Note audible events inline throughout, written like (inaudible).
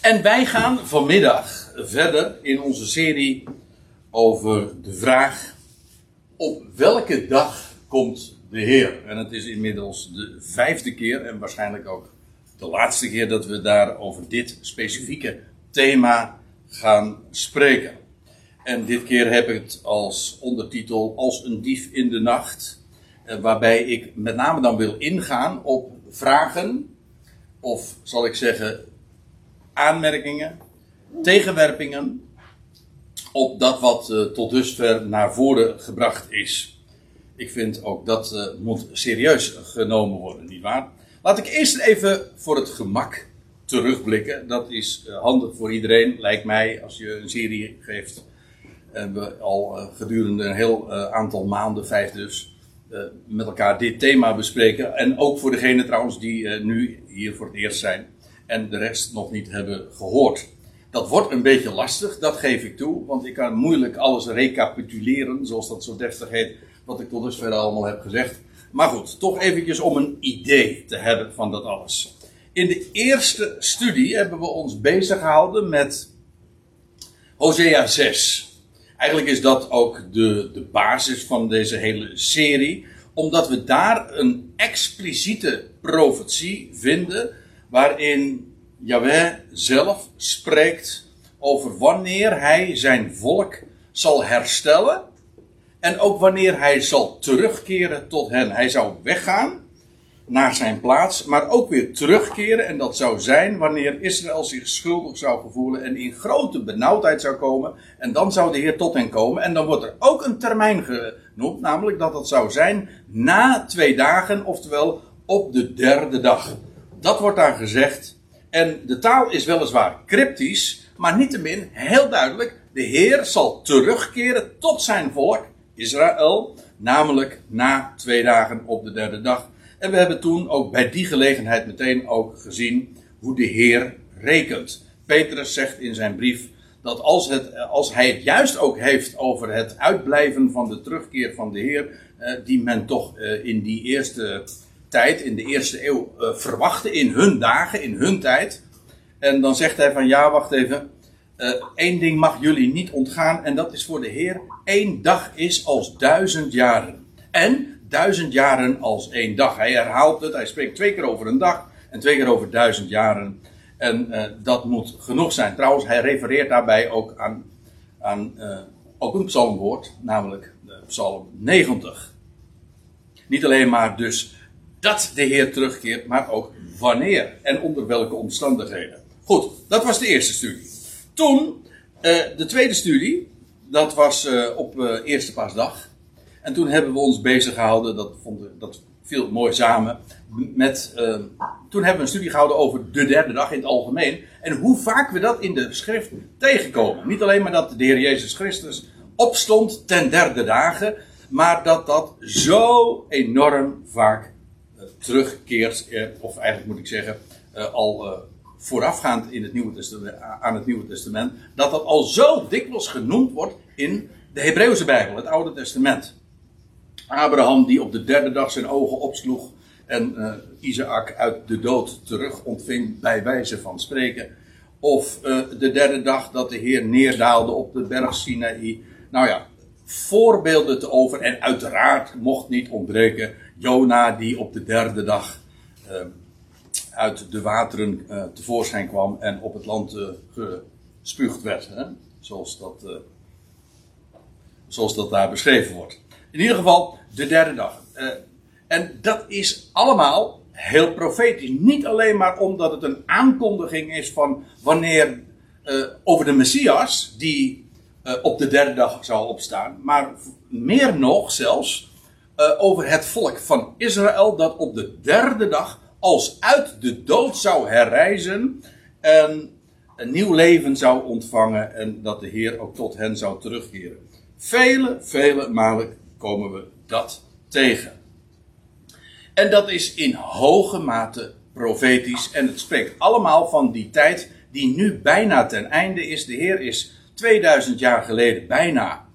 En wij gaan vanmiddag verder in onze serie over de vraag: op welke dag komt de Heer? En het is inmiddels de vijfde keer en waarschijnlijk ook de laatste keer dat we daar over dit specifieke thema gaan spreken. En dit keer heb ik het als ondertitel Als een dief in de nacht. eh, Waarbij ik met name dan wil ingaan op vragen, of zal ik zeggen aanmerkingen, tegenwerpingen op dat wat eh, tot dusver naar voren gebracht is. Ik vind ook dat eh, moet serieus genomen worden, nietwaar? Laat ik eerst even voor het gemak terugblikken. Dat is eh, handig voor iedereen, lijkt mij, als je een serie geeft. En we al gedurende een heel aantal maanden, vijf dus, met elkaar dit thema bespreken. En ook voor degenen trouwens die nu hier voor het eerst zijn en de rest nog niet hebben gehoord. Dat wordt een beetje lastig, dat geef ik toe, want ik kan moeilijk alles recapituleren, zoals dat zo deftig heet, wat ik tot dusver allemaal heb gezegd. Maar goed, toch eventjes om een idee te hebben van dat alles. In de eerste studie hebben we ons bezig gehouden met Hosea 6. Eigenlijk is dat ook de, de basis van deze hele serie, omdat we daar een expliciete profetie vinden waarin Yahweh zelf spreekt over wanneer hij zijn volk zal herstellen en ook wanneer hij zal terugkeren tot hen. Hij zou weggaan naar zijn plaats, maar ook weer terugkeren. En dat zou zijn wanneer Israël zich schuldig zou gevoelen en in grote benauwdheid zou komen. En dan zou de Heer tot hen komen. En dan wordt er ook een termijn genoemd, namelijk dat dat zou zijn na twee dagen, oftewel op de derde dag. Dat wordt daar gezegd. En de taal is weliswaar cryptisch, maar niettemin heel duidelijk. De Heer zal terugkeren tot zijn volk, Israël, namelijk na twee dagen op de derde dag. En we hebben toen ook bij die gelegenheid meteen ook gezien hoe de Heer rekent. Petrus zegt in zijn brief dat als, het, als hij het juist ook heeft over het uitblijven van de terugkeer van de Heer, eh, die men toch eh, in die eerste tijd, in de eerste eeuw, eh, verwachtte in hun dagen, in hun tijd. En dan zegt hij van ja, wacht even. Eén ding mag jullie niet ontgaan en dat is voor de Heer. één dag is als duizend jaren. En duizend jaren als één dag. Hij herhaalt het, hij spreekt twee keer over een dag en twee keer over duizend jaren. En uh, dat moet genoeg zijn. Trouwens, hij refereert daarbij ook aan, aan ook een psalmwoord, namelijk psalm 90. Niet alleen maar dus dat de Heer terugkeert, maar ook wanneer en onder welke omstandigheden. Goed, dat was de eerste studie. Toen, uh, de tweede studie, dat was op eerste paasdag. En toen hebben we ons bezig gehouden, dat, vond, dat viel mooi samen, met, uh, toen hebben we een studie gehouden over de derde dag in het algemeen. En hoe vaak we dat in de schrift tegenkomen. Niet alleen maar dat de Heer Jezus Christus opstond ten derde dagen, maar dat dat zo enorm vaak uh, terugkeert, uh, of eigenlijk moet ik zeggen, al voorafgaand in het Nieuwe Testament, aan het Nieuwe Testament, dat dat al zo dikwijls genoemd wordt in de Hebreeuwse Bijbel, het Oude Testament. Abraham die op de derde dag zijn ogen opsloeg en uh, Isaac uit de dood terug ontving bij wijze van spreken. Of de derde dag dat de Heer neerdaalde op de berg Sinaï. Nou ja, voorbeelden te over. En uiteraard mocht niet ontbreken Jona die op de derde dag uh, uit de wateren tevoorschijn kwam en op het land gespuugd werd. Hè? Zoals, dat, zoals dat daar beschreven wordt. In ieder geval de derde dag. En dat is allemaal heel profetisch. Niet alleen maar omdat het een aankondiging is van wanneer over de Messias, die op de derde dag zou opstaan, maar meer nog zelfs over het volk van Israël dat op de derde dag als uit de dood zou herrijzen en een nieuw leven zou ontvangen en dat de Heer ook tot hen zou terugkeren. Vele, vele malen komen we dat tegen. En dat is in hoge mate profetisch. En het spreekt allemaal van die tijd die nu bijna ten einde is. De Heer is 2000 jaar geleden bijna,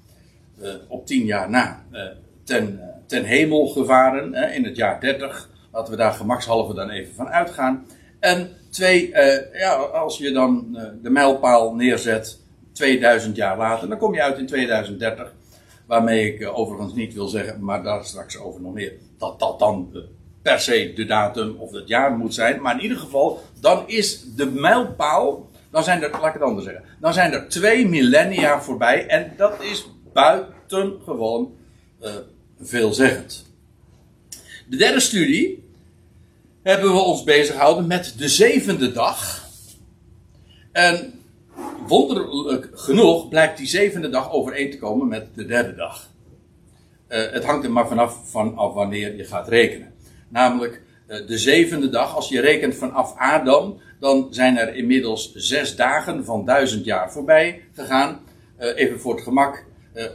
uh, op 10 jaar na, uh, ten, ten hemel gevaren. in het jaar 30. Laten we daar gemakshalve dan even van uitgaan. En twee, uh, ja, als je dan uh, de mijlpaal neerzet 2000 jaar later, dan kom je uit in 2030. Waarmee ik uh, overigens niet wil zeggen, maar daar straks over nog meer, dat dat dan per se de datum of het jaar moet zijn. Maar in ieder geval, dan is de mijlpaal, dan zijn er, laat ik het anders zeggen, dan zijn er twee millennia voorbij en dat is buitengewoon veelzeggend. De derde studie hebben we ons bezig gehouden met de zevende dag. En wonderlijk genoeg blijkt die zevende dag overeen te komen met de derde dag. Uh, het hangt er maar vanaf, vanaf wanneer je gaat rekenen. Namelijk uh, de zevende dag, als je rekent vanaf Adam, dan zijn er inmiddels zes dagen van duizend jaar voorbij gegaan. Uh, even voor het gemak.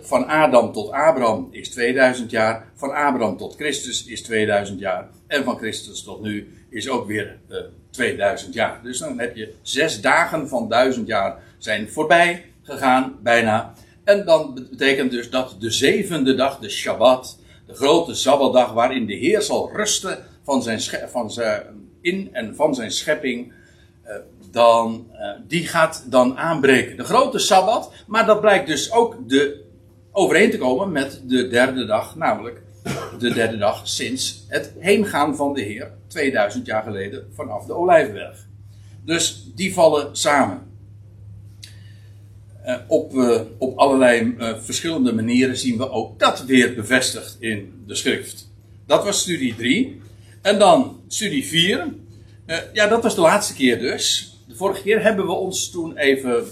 Van Adam tot Abraham is 2000 jaar. Van Abraham tot Christus is 2000 jaar. En van Christus tot nu is ook weer uh, eh, 2000 jaar. Dus dan heb je zes dagen van 1000 jaar zijn voorbij gegaan, bijna. En dan betekent dus dat de zevende dag, de Shabbat, de grote Sabbatdag waarin de Heer zal rusten van zijn, van zijn in en van zijn schepping, uh, dan, die gaat dan aanbreken. De grote Sabbat, maar dat blijkt dus ook de, overeen te komen met de derde dag, namelijk de derde dag sinds het heengaan van de Heer 2000 jaar geleden vanaf de Olijfberg. Dus die vallen samen. Uh, op, uh, op allerlei uh, verschillende manieren zien we ook dat weer bevestigd in de schrift. Dat was studie 3. En dan studie 4. ja, dat was de laatste keer dus. De vorige keer hebben we ons toen even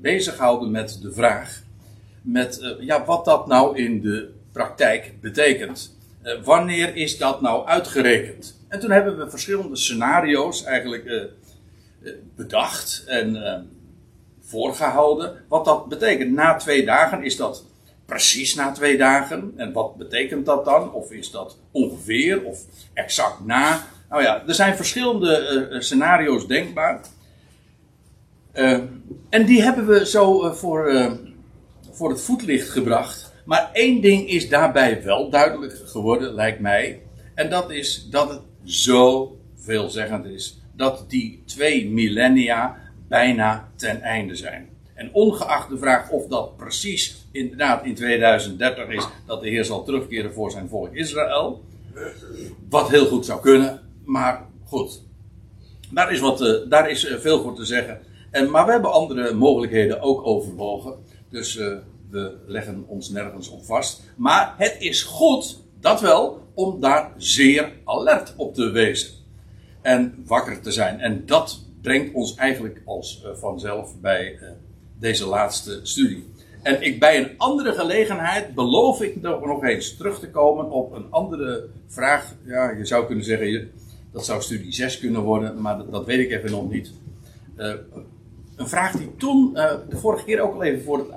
bezig gehouden met de vraag: met, ja, wat dat nou in de praktijk betekent. Uh, wanneer is dat nou uitgerekend? En toen hebben we verschillende scenario's eigenlijk uh, bedacht en voorgehouden. Wat dat betekent. Na twee dagen is dat precies na twee dagen. En wat betekent dat dan? Of is dat ongeveer of exact na? Nou ja, er zijn verschillende scenario's denkbaar. en die hebben we zo voor, voor het voetlicht gebracht. Maar één ding is daarbij wel duidelijk geworden, lijkt mij. En dat is dat het zo veelzeggend is. Dat die twee millennia bijna ten einde zijn. En ongeacht de vraag of dat precies inderdaad in 2030 is dat de Heer zal terugkeren voor zijn volk Israël. Wat heel goed zou kunnen, maar goed. Daar is, wat, uh, daar is uh, veel voor te zeggen. En, maar we hebben andere mogelijkheden ook overwogen. Dus uh, we leggen ons nergens op vast. Maar het is goed, dat wel, om daar zeer alert op te wezen. En wakker te zijn. En dat brengt ons eigenlijk als uh, vanzelf bij uh, deze laatste studie. En ik, bij een andere gelegenheid beloof ik nog eens terug te komen op een andere vraag. Ja, je zou kunnen zeggen, dat zou studie 6 kunnen worden, maar dat, weet ik even nog niet. Uh, een vraag die toen, de vorige keer ook al even voor het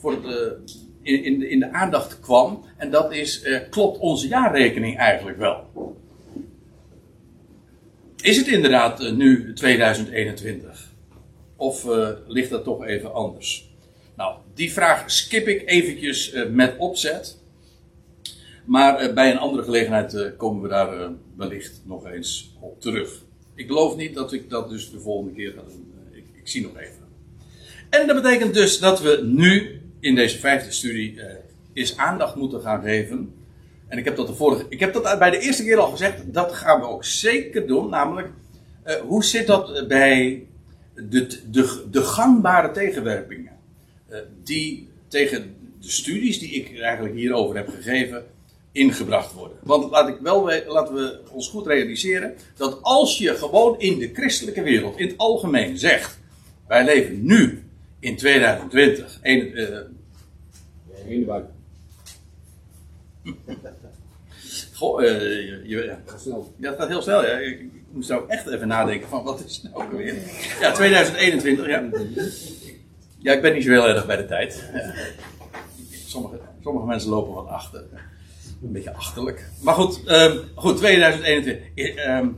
voor de, in, in, de, in de aandacht kwam. En dat is, uh, klopt onze jaarrekening eigenlijk wel? Is het inderdaad uh, nu 2021? Of ligt dat toch even anders? Nou, die vraag skip ik eventjes met opzet. Maar bij een andere gelegenheid komen we daar wellicht nog eens op terug. Ik geloof niet dat ik dat dus de volgende keer ga doen. Ik, ik zie nog even. En dat betekent dus dat we nu in deze vijfde studie uh, is aandacht moeten gaan geven. En ik heb dat, de vorige, ik heb dat bij de eerste keer al gezegd. Dat gaan we ook zeker doen. Namelijk, uh, hoe zit dat bij de, de, de gangbare tegenwerpingen? Die tegen de studies die ik eigenlijk hierover heb gegeven ingebracht worden. Want laat ik wel, laten we ons goed realiseren dat als je gewoon in de christelijke wereld in het algemeen zegt: wij leven nu in 2020. Een, uh, in de buik. Goh, uh, je, dat gaat heel snel. Ja. Ik, ik moest nou echt even nadenken van wat is nou weer? Ja, 2021, ja. Ja, ik ben niet zo heel erg bij de tijd. Ja. Sommige, sommige mensen lopen wat achter. Een beetje achterlijk. Maar goed, um, goed 2021. Um, ehm,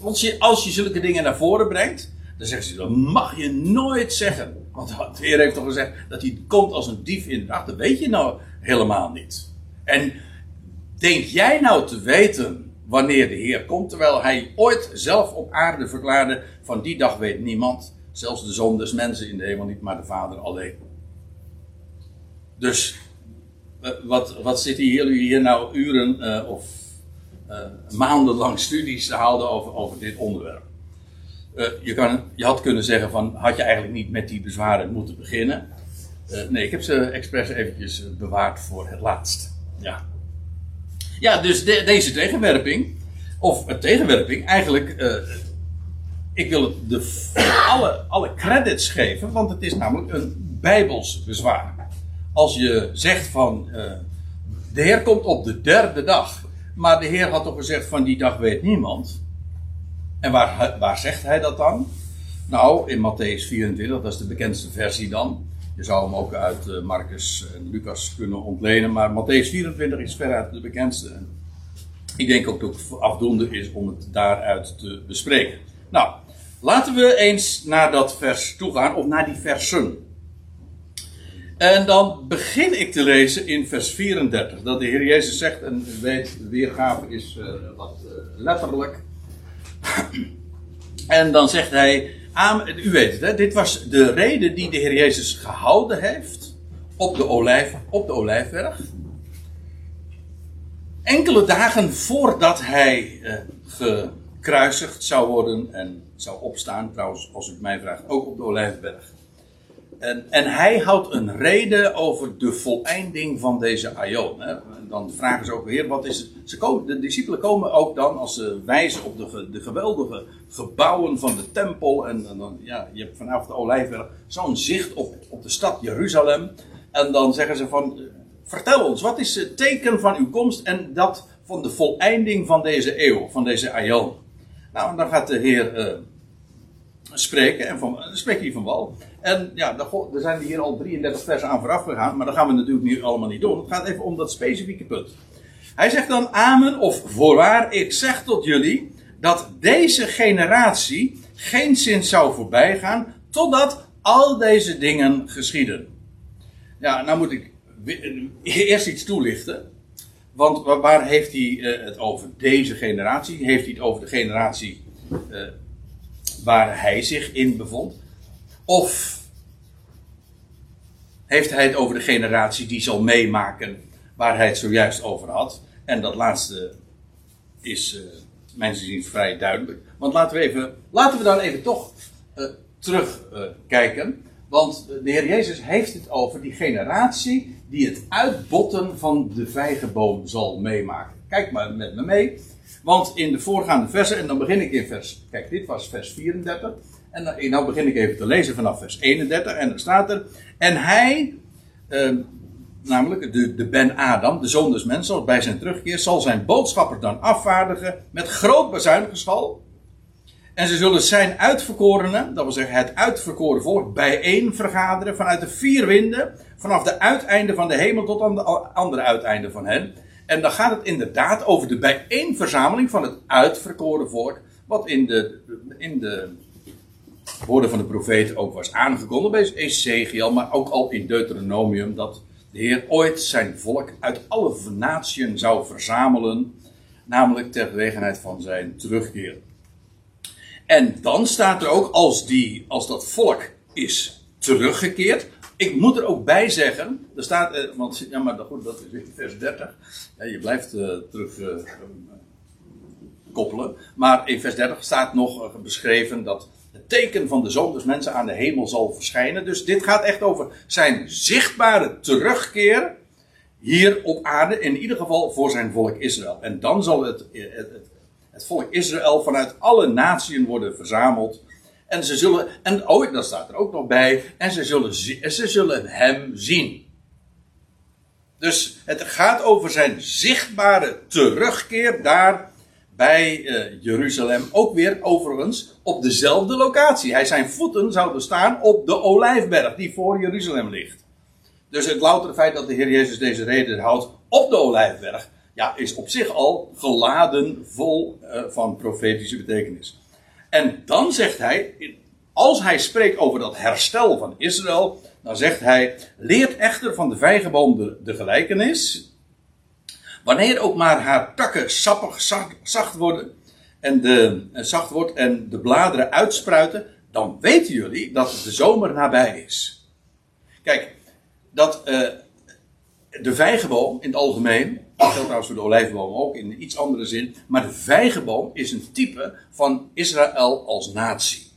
als, je, als je zulke dingen naar voren brengt, dan zeggen ze, dat mag je nooit zeggen. Want de Heer heeft toch gezegd dat hij komt als een dief in de nacht. Dat weet je nou helemaal niet. En denk jij nou te weten wanneer de Heer komt, terwijl hij ooit zelf op aarde verklaarde: van die dag weet niemand, zelfs de zoon des mensen in de hemel niet, maar de Vader alleen. Dus eh, wat, wat zitten jullie hier nou uren uh, of uh, maandenlang studies te houden over, over dit onderwerp? Je, kan, je had kunnen zeggen van, had je eigenlijk niet met die bezwaren moeten beginnen? nee, ik heb ze expres eventjes bewaard voor het laatst. Ja. Ja, dus de, deze tegenwerping, of een tegenwerping, eigenlijk, uh, ik wil het de, alle, alle credits geven, want het is namelijk een bijbels bezwaar. Als je zegt van, de Heer komt op de derde dag, maar de Heer had toch gezegd van die dag weet niemand. En waar, waar zegt hij dat dan? Nou, in Matthäus 24, dat is de bekendste versie dan. Je zou hem ook uit uh, Marcus en Lucas kunnen ontlenen, maar Matthäus 24 is veruit de bekendste. Ik denk ook dat het afdoende is om het daaruit te bespreken. Nou, laten we eens naar dat vers toe gaan, of naar die versen. En dan begin ik te lezen in vers 34, dat de Heer Jezus zegt, en weet, weergave is wat uh, letterlijk. (coughs) en dan zegt hij, u weet het, hè, dit was de reden die de Heer Jezus gehouden heeft op de, olijf, op de olijfberg. Enkele dagen voordat hij uh, gekruisigd zou worden en zou opstaan, trouwens, als u mij vraagt, ook op de olijfberg. En, en, hij houdt een reden over de voleinding van deze aion. Hè. Dan vragen ze ook weer, wat is het? Ze komen, de discipelen komen ook dan als ze wijzen op de, de geweldige gebouwen van de tempel. En, dan, ja, je hebt vanaf de olijfberg zo'n zicht op, op de stad Jeruzalem. En dan zeggen ze van, eh, vertel ons, wat is het teken van uw komst en dat van de voleinding van deze eeuw, van deze aion? Nou, dan gaat de Heer uh, spreken, en van, dan spreekt van wal. En ja, er zijn hier al 33 versen aan vooraf gegaan, maar dat gaan we natuurlijk nu allemaal niet doen. Het gaat even om dat specifieke punt. Hij zegt dan amen of voorwaar, ik zeg tot jullie dat deze generatie geen zin zou voorbijgaan totdat al deze dingen geschieden. Ja, nou moet ik eerst iets toelichten. Want waar heeft hij eh, het over deze generatie? Heeft hij het over de generatie uh, waar hij zich in bevond? Of heeft hij het over de generatie die zal meemaken waar hij het zojuist over had? En dat laatste is uh, mijn zin vrij duidelijk. Want laten we, even, laten we dan even toch uh, terugkijken. Uh, want de Heer Jezus heeft het over die generatie die het uitbotten van de vijgenboom zal meemaken. Kijk maar met me mee. Want in de voorgaande versen, en dan begin ik in vers. Kijk, dit was vers 34. En dan nou begin ik even te lezen vanaf vers 31. En dan staat er. En hij, eh, namelijk de, de Ben Adam, de zoon des mensen, bij zijn terugkeer, zal zijn boodschapper dan afvaardigen met groot bezuinigenschal. En ze zullen zijn uitverkorenen, dat wil zeggen het uitverkoren volk, bijeen vergaderen vanuit de vier winden, vanaf de uiteinden van de hemel tot aan de andere uiteinden van hen. En dan gaat het inderdaad over de bijeenverzameling van het uitverkoren volk, wat in de, in de woorden van de profeet ook was aangekondigd bij Ezekiel, maar ook al in Deuteronomium, dat de Heer ooit zijn volk uit alle natieën zou verzamelen, namelijk ter gelegenheid van zijn terugkeer. En dan staat er ook, als, die, als dat volk is teruggekeerd, ik moet er ook bij zeggen, er staat, eh, want ja, maar goed, dat is in vers 30. Ja, je blijft uh, terug uh, koppelen. Maar in vers 30 staat nog beschreven dat het teken van de zoon des mensen aan de hemel zal verschijnen. Dus dit gaat echt over zijn zichtbare terugkeer hier op aarde, in ieder geval voor zijn volk Israël. En dan zal het, het, het, volk Israël vanuit alle naties worden verzameld. En ze zullen, en oh, dat staat er ook nog bij, en ze zullen, ze zullen hem zien. Dus het gaat over zijn zichtbare terugkeer daar bij uh, Jeruzalem. Ook weer overigens op dezelfde locatie. Hij zijn voeten zouden staan op de olijfberg die voor Jeruzalem ligt. Dus het loutere feit dat de Heer Jezus deze reden houdt op de olijfberg, ja, is op zich al geladen vol uh, van profetische betekenis. En dan zegt hij, als hij spreekt over dat herstel van Israël, dan zegt hij: leert echter van de vijgenboom de gelijkenis. Wanneer ook maar haar takken sappig zacht worden en de, zacht wordt en de bladeren uitspruiten, dan weten jullie dat de zomer nabij is. Kijk, dat uh, de vijgenboom in het algemeen, dat geldt trouwens voor de olijfboom ook in iets andere zin, maar de vijgenboom is een type van Israël als natie.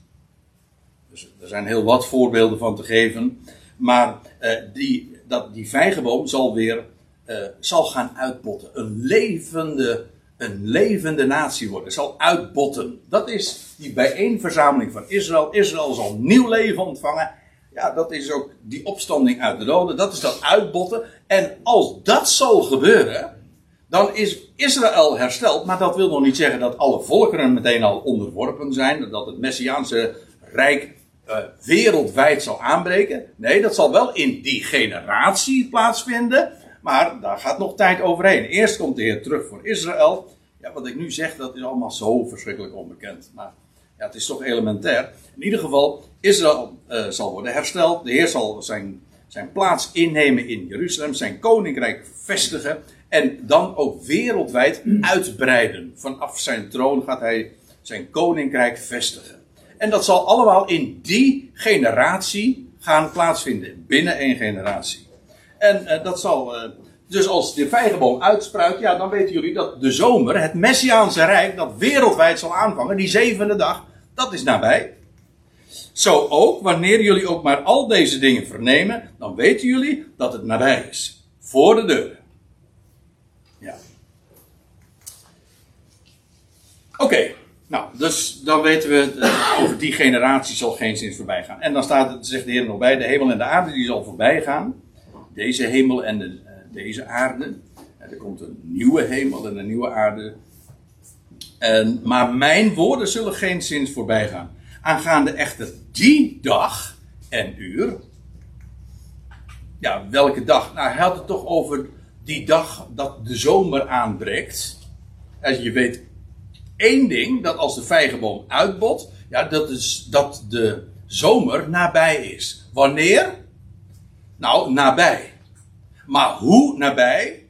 Dus er zijn heel wat voorbeelden van te geven, maar uh, die, dat, die vijgenboom zal weer uh, zal gaan uitbotten. Een levende, een levende natie worden. Zal uitbotten. Dat is die bijeenverzameling van Israël. Israël zal nieuw leven ontvangen. Ja, dat is ook die opstanding uit de doden. Dat is dat uitbotten. En als dat zal gebeuren, dan is Israël hersteld. Maar dat wil nog niet zeggen dat alle volkeren meteen al onderworpen zijn. Dat het Messiaanse Rijk uh, wereldwijd zal aanbreken. Nee, dat zal wel in die generatie plaatsvinden. Maar daar gaat nog tijd overheen. Eerst komt de Heer terug voor Israël. Ja, wat ik nu zeg, dat is allemaal zo verschrikkelijk onbekend. Maar ja, het is toch elementair. In ieder geval, Israël uh, zal worden hersteld. De Heer zal zijn, zijn plaats innemen in Jeruzalem. Zijn koninkrijk vestigen. En dan ook wereldwijd uitbreiden. Vanaf zijn troon gaat hij zijn koninkrijk vestigen. En dat zal allemaal in die generatie gaan plaatsvinden. Binnen één generatie. En uh, dat zal. Uh, dus als de vijgenboom uitspruit, ja, dan weten jullie dat de zomer, het Messiaanse Rijk, dat wereldwijd zal aanvangen, die zevende dag, dat is nabij. Zo ook, wanneer jullie ook maar al deze dingen vernemen, dan weten jullie dat het nabij is. Voor de deur. Ja. Oké, nou, dus dan weten we, uh, over die generatie zal geen zin voorbij gaan. En dan staat, zegt de Heer nog bij, de hemel en de aarde die zal voorbij gaan deze hemel en de, uh, deze aarde. Er komt een nieuwe hemel en een nieuwe aarde. En, maar mijn woorden zullen geen zins voorbij gaan. Aangaande echter die dag en uur. Ja, welke dag? Nou, hij had het toch over die dag dat de zomer aanbreekt. Als je weet één ding, dat als de vijgenboom uitbot, ja, dat is dat de zomer nabij is. Wanneer? Nou, nabij. Maar hoe nabij?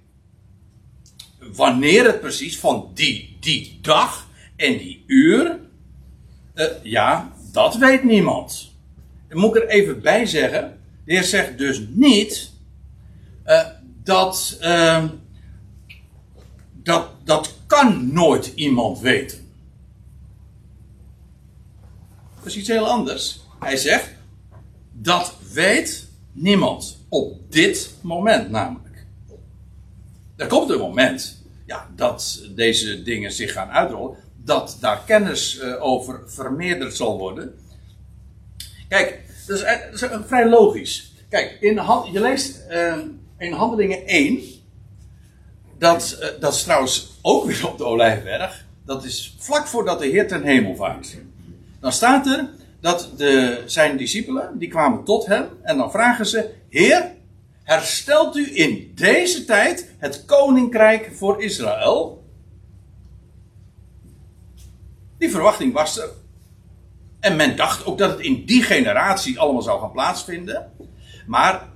Wanneer het precies van die, die dag en die uur? Uh, ja, dat weet niemand. Dan moet ik er even bij zeggen. De Heer zegt dus niet uh, dat, uh, dat. Dat kan nooit iemand weten. Dat is iets heel anders. Hij zegt. Dat weet Niemand. Op dit moment namelijk. Er komt een moment ja, dat deze dingen zich gaan uitrollen. Dat daar kennis uh, over vermeerderd zal worden. Kijk, dat is, is vrij logisch. Kijk, in, je leest uh, in Handelingen 1. Dat, dat is trouwens ook weer op de Olijfberg. Dat is vlak voordat de Heer ten hemel vaart. Dan staat er dat de, zijn discipelen, die kwamen tot hem en dan vragen ze, Heer, herstelt u in deze tijd het koninkrijk voor Israël? Die verwachting was er. En men dacht ook dat het in die generatie allemaal zou gaan plaatsvinden. Maar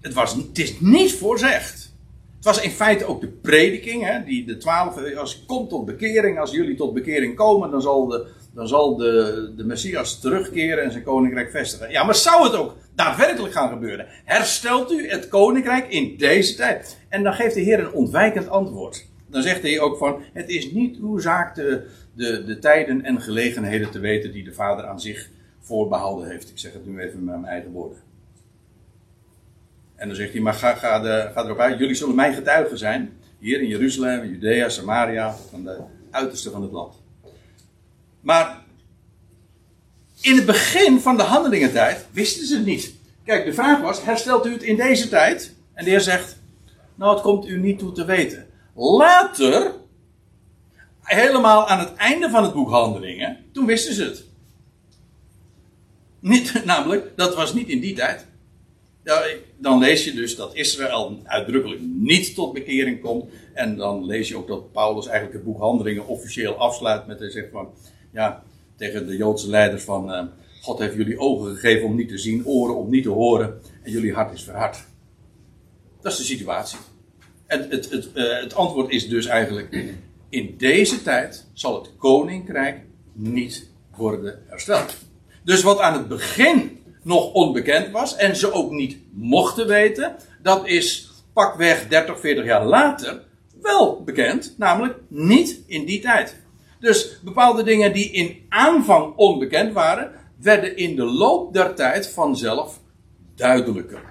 het, was, het is niet voorzegd. Het was in feite ook de prediking, hè, die de twaalf, als komt tot bekering, als jullie tot bekering komen, dan zal de, dan zal de, de Messias terugkeren en zijn koninkrijk vestigen. Ja, maar zou het ook daadwerkelijk gaan gebeuren? Herstelt u het koninkrijk in deze tijd? En dan geeft de Heer een ontwijkend antwoord. Dan zegt hij ook van, het is niet uw zaak de, de, de tijden en gelegenheden te weten die de Vader aan zich voorbehouden heeft. Ik zeg het nu even met mijn eigen woorden. En dan zegt hij, maar ga, ga, de, ga erop uit, jullie zullen mijn getuigen zijn. Hier in Jeruzalem, Judea, Samaria, van de uiterste van het land. Maar in het begin van de handelingentijd wisten ze het niet. Kijk, de vraag was: herstelt u het in deze tijd? En de Heer zegt: Nou, het komt u niet toe te weten. Later, helemaal aan het einde van het boek Handelingen, toen wisten ze het. Niet, (laughs) namelijk, dat was niet in die tijd. Dan lees je dus dat Israël uitdrukkelijk niet tot bekering komt. En dan lees je ook dat Paulus eigenlijk het boek Handelingen officieel afsluit met hij zegt van ja, tegen de Joodse leiders van uh, God heeft jullie ogen gegeven om niet te zien, oren om niet te horen en jullie hart is verhard. Dat is de situatie. het, het, het, eh, het antwoord is dus eigenlijk: in deze tijd zal het koninkrijk niet worden hersteld. Dus wat aan het begin nog onbekend was en ze ook niet mochten weten, dat is pakweg 30, 40 jaar later wel bekend, namelijk niet in die tijd. Dus bepaalde dingen die in aanvang onbekend waren, werden in de loop der tijd vanzelf duidelijker.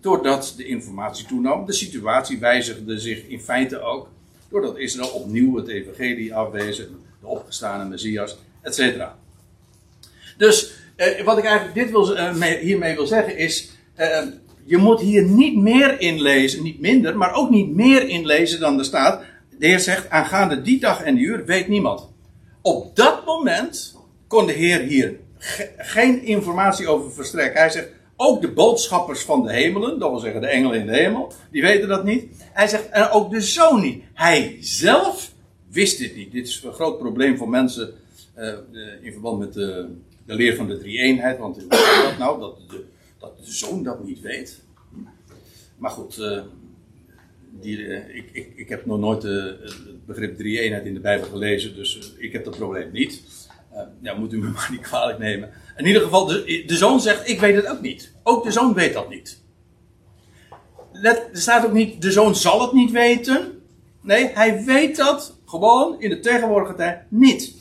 Doordat de informatie toenam, de situatie wijzigde zich in feite ook. Doordat Israël opnieuw het evangelie afwezen, de opgestane Messias, etc. Dus eh, wat ik eigenlijk dit wil, eh, hiermee wil zeggen is, eh, je moet hier niet meer in lezen, niet minder, maar ook niet meer in lezen dan er staat. De Heer zegt, aangaande die dag en die uur weet niemand. Op dat moment kon de Heer hier geen informatie over verstrekken. Hij zegt, ook de boodschappers van de hemelen, dat wil zeggen de engelen in de hemel, die weten dat niet. Hij zegt, en ook de zoon niet. Hij zelf wist dit niet. Dit is een groot probleem voor mensen uh, in verband met de, de, leer van de drie-eenheid. Want hoe dat nou, dat de, dat de zoon dat niet weet? Maar goed, uh, die, uh, ik, ik, ik, heb nog nooit het begrip drie-eenheid in de Bijbel gelezen, dus ik heb dat probleem niet. ja, moet u me (laughs) maar niet kwalijk nemen. In ieder geval, de, de zoon zegt: Ik weet het ook niet. Ook de zoon weet dat niet. Let, er staat ook niet: De zoon zal het niet weten. Nee, hij weet dat gewoon in de tegenwoordige tijd niet.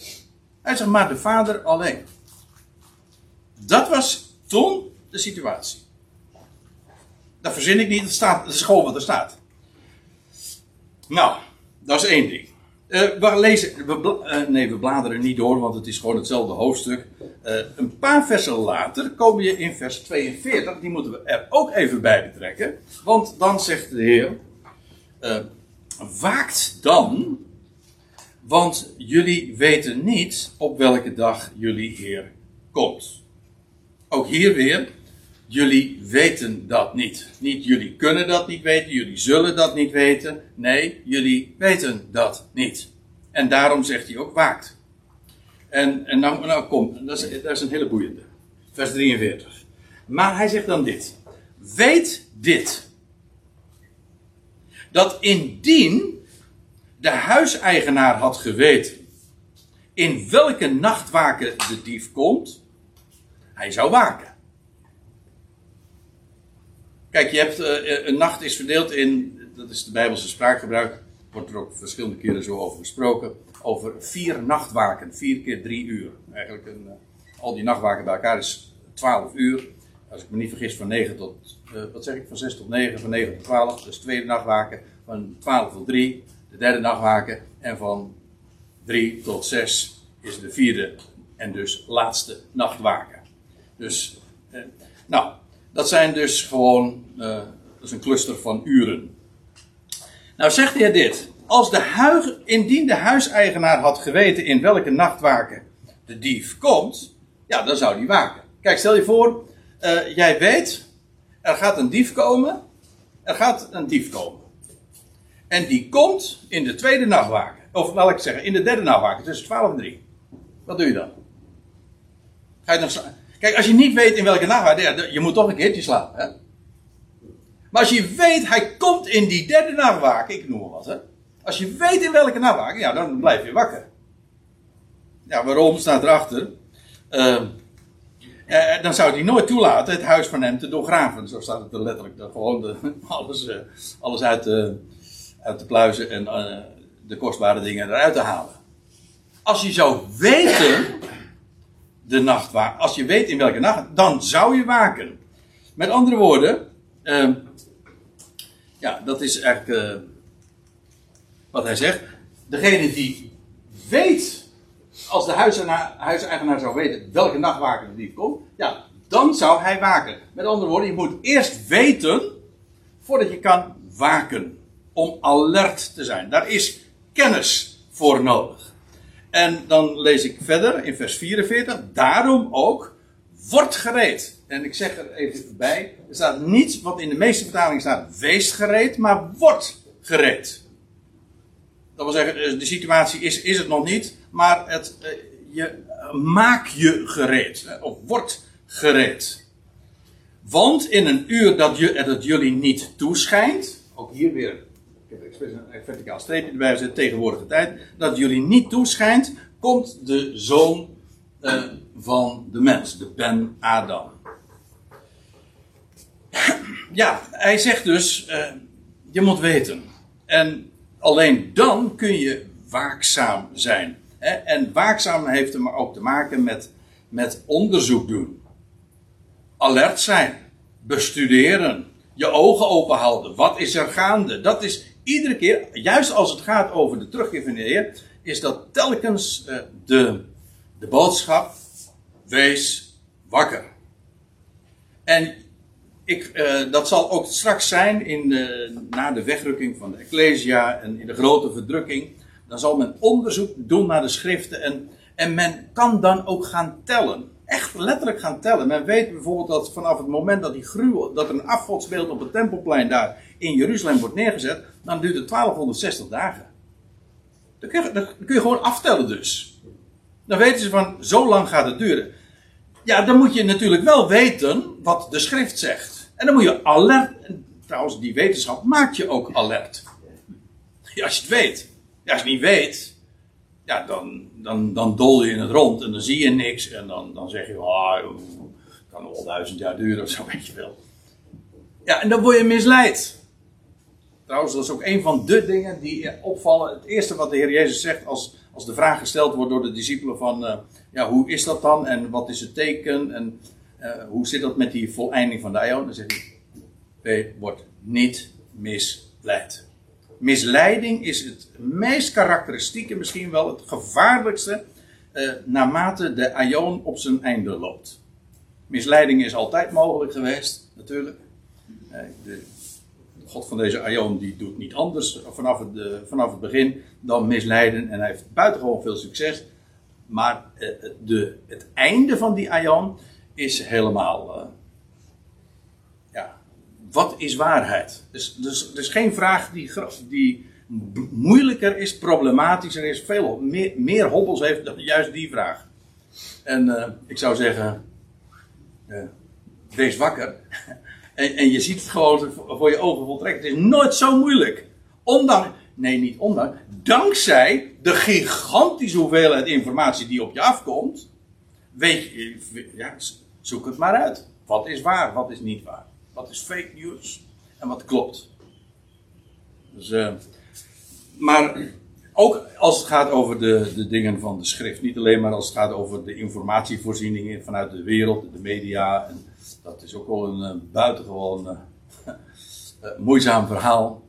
Hij zegt maar de vader alleen. Dat was toen de situatie. Dat verzin ik niet, het, staat, het is gewoon wat er staat. Nou, dat is één ding. Uh, we lezen, we, uh, nee, we bladeren niet door, want het is gewoon hetzelfde hoofdstuk. Uh, een paar versen later kom je in vers 42, die moeten we er ook even bij betrekken. Want dan zegt de Heer: Waakt dan, want jullie weten niet op welke dag jullie Heer komt. Ook hier weer, jullie weten dat niet. Niet jullie kunnen dat niet weten, jullie zullen dat niet weten. Nee, jullie weten dat niet. En daarom zegt hij ook waakt. En, en nou, nou kom, dat is, dat is een hele boeiende. Vers 43. Maar hij zegt dan dit. Weet dit. Dat indien de huiseigenaar had geweten in welke nachtwaken de dief komt, hij zou waken. Kijk, je hebt, uh, een nacht is verdeeld in, dat is de Bijbelse spraakgebruik, wordt er ook verschillende keren zo over gesproken, over vier nachtwaken, vier keer drie uur. Eigenlijk een, uh, al die nachtwaken bij elkaar is twaalf uur. Als ik me niet vergis, van 9 tot, wat zeg ik, van 6 tot 9, van 9 tot 12. Dus tweede nachtwaken, van 12 tot 3, de derde nachtwaken. En van 3 tot 6 is de vierde en dus laatste nachtwaken. Dus, nou, dat zijn dus gewoon, dat is een cluster van uren. Nou zegt hij dit. Als de indien de huiseigenaar had geweten in welke nachtwaken de dief komt, ja, dan zou die waken. Kijk, stel je voor, uh, jij weet, er gaat een dief komen. Er gaat een dief komen. En die komt in de tweede nachtwaken. Of laat ik zeggen, in de derde nachtwaken, tussen 12 en 3. Wat doe je dan? Ga je dan Kijk, als je niet weet in welke ja, je moet toch een keertje slapen. Hè? Maar als je weet, hij komt in die derde nachtwaken, ik noem maar wat, hè. Als je weet in welke nachtwaken, ja, dan blijf je wakker. Ja, waarom staat erachter? Uh, dan zou hij nooit toelaten het huis van hem te doorgraven. Zo staat het er letterlijk. gewoon de, (laughs) alles, uh, alles uit, de, uit te pluizen en eh, de kostbare dingen eruit te halen. Als je zou weten, de nachtwaken, als je weet in welke nacht, dan zou je waken. Met andere woorden, ehm, ja, dat is eigenlijk uh, wat hij zegt. Degene die weet, als de huiseigenaar, zou weten welke nachtwaker die komt, ja, dan zou hij waken. Met andere woorden, je moet eerst weten voordat je kan waken. Om alert te zijn. Daar is kennis voor nodig. En dan lees ik verder in vers 44. Daarom ook, wordt gereed. En ik zeg er even bij, er staat niets wat in de meeste vertalingen staat, wees gereed, maar wordt gereed. Dat wil zeggen, eh, de situatie is, is het nog niet, maar het, eh, je, maak je gereed, of wordt gereed. Want in een uur dat, je, dat jullie niet toeschijnt, ook hier weer een verticaal streepje erbij gezet, tegenwoordige tijd, dat jullie niet toeschijnt, komt de zoon uh, van de mens, de Ben Adam. Ja, hij zegt dus, uh, je moet weten. En alleen dan kun je waakzaam zijn. Hè? En waakzaam heeft er maar ook te maken met, met onderzoek doen. Alert zijn. Bestuderen. Je ogen open houden. Wat is er gaande? Dat is iedere keer, juist als het gaat over de terugkeer van de Heer, is dat telkens uh, de, de boodschap: wees wakker. En ik, uh, dat zal ook straks zijn in na de wegrukking van de Ecclesia en in de grote verdrukking. Dan zal men onderzoek doen naar de schriften en, en men kan dan ook gaan tellen. Echt letterlijk gaan tellen. Men weet bijvoorbeeld dat vanaf het moment dat, die gruwel, dat een afgodsbeeld op het tempelplein daar in Jeruzalem wordt neergezet, dan duurt het 1260 dagen. Dan kun, je, kun je gewoon aftellen dus. Dan weten ze van, zo lang gaat het duren. Ja, dan moet je natuurlijk wel weten wat de schrift zegt. En dan moet je alert, trouwens die wetenschap maakt je ook alert. Als je het weet. Als je het niet weet, ja, dan, dan, dan dol je in het rond en dan zie je niks. En dan, dan zeg je, ah, het kan wel duizend jaar duren of zo, weet je wel. Ja, en dan word je misleid. Trouwens, dat is ook een van de dingen die opvallen. Het eerste wat de Heer Jezus zegt als, als de vraag gesteld wordt door de discipelen van... Uh, ja, hoe is dat dan en wat is het teken en uh, hoe zit dat met die voleinding van de aion? Dan zegt hij, wordt niet misleid. Misleiding is het meest karakteristieke, misschien wel het gevaarlijkste, uh, naarmate de aion op zijn einde loopt. Misleiding is altijd mogelijk geweest, natuurlijk. de, God van deze Aion die doet niet anders vanaf het, uh, vanaf het begin dan misleiden. En hij heeft buitengewoon veel succes. Maar uh, de, het einde van die Aion is helemaal. Ja, wat is waarheid? Dus, dus, dus geen vraag die, die moeilijker is, problematischer is, veel meer, meer hobbels heeft dan juist die vraag. En ik zou zeggen. wees wakker. (laughs) En, en je ziet het gewoon voor je ogen voltrekken. Het is nooit zo moeilijk. Ondanks, nee niet ondanks, dankzij de gigantische hoeveelheid informatie die op je afkomt. Weet je, ja, zoek het maar uit. Wat is waar, wat is niet waar. Wat is fake news en wat klopt. Dus, uh, maar ook als het gaat over de, de dingen van de schrift. Niet alleen maar als het gaat over de informatievoorzieningen vanuit de wereld, de media en dat is ook wel een uh, buitengewoon uh, uh, (laughs) moeizaam verhaal.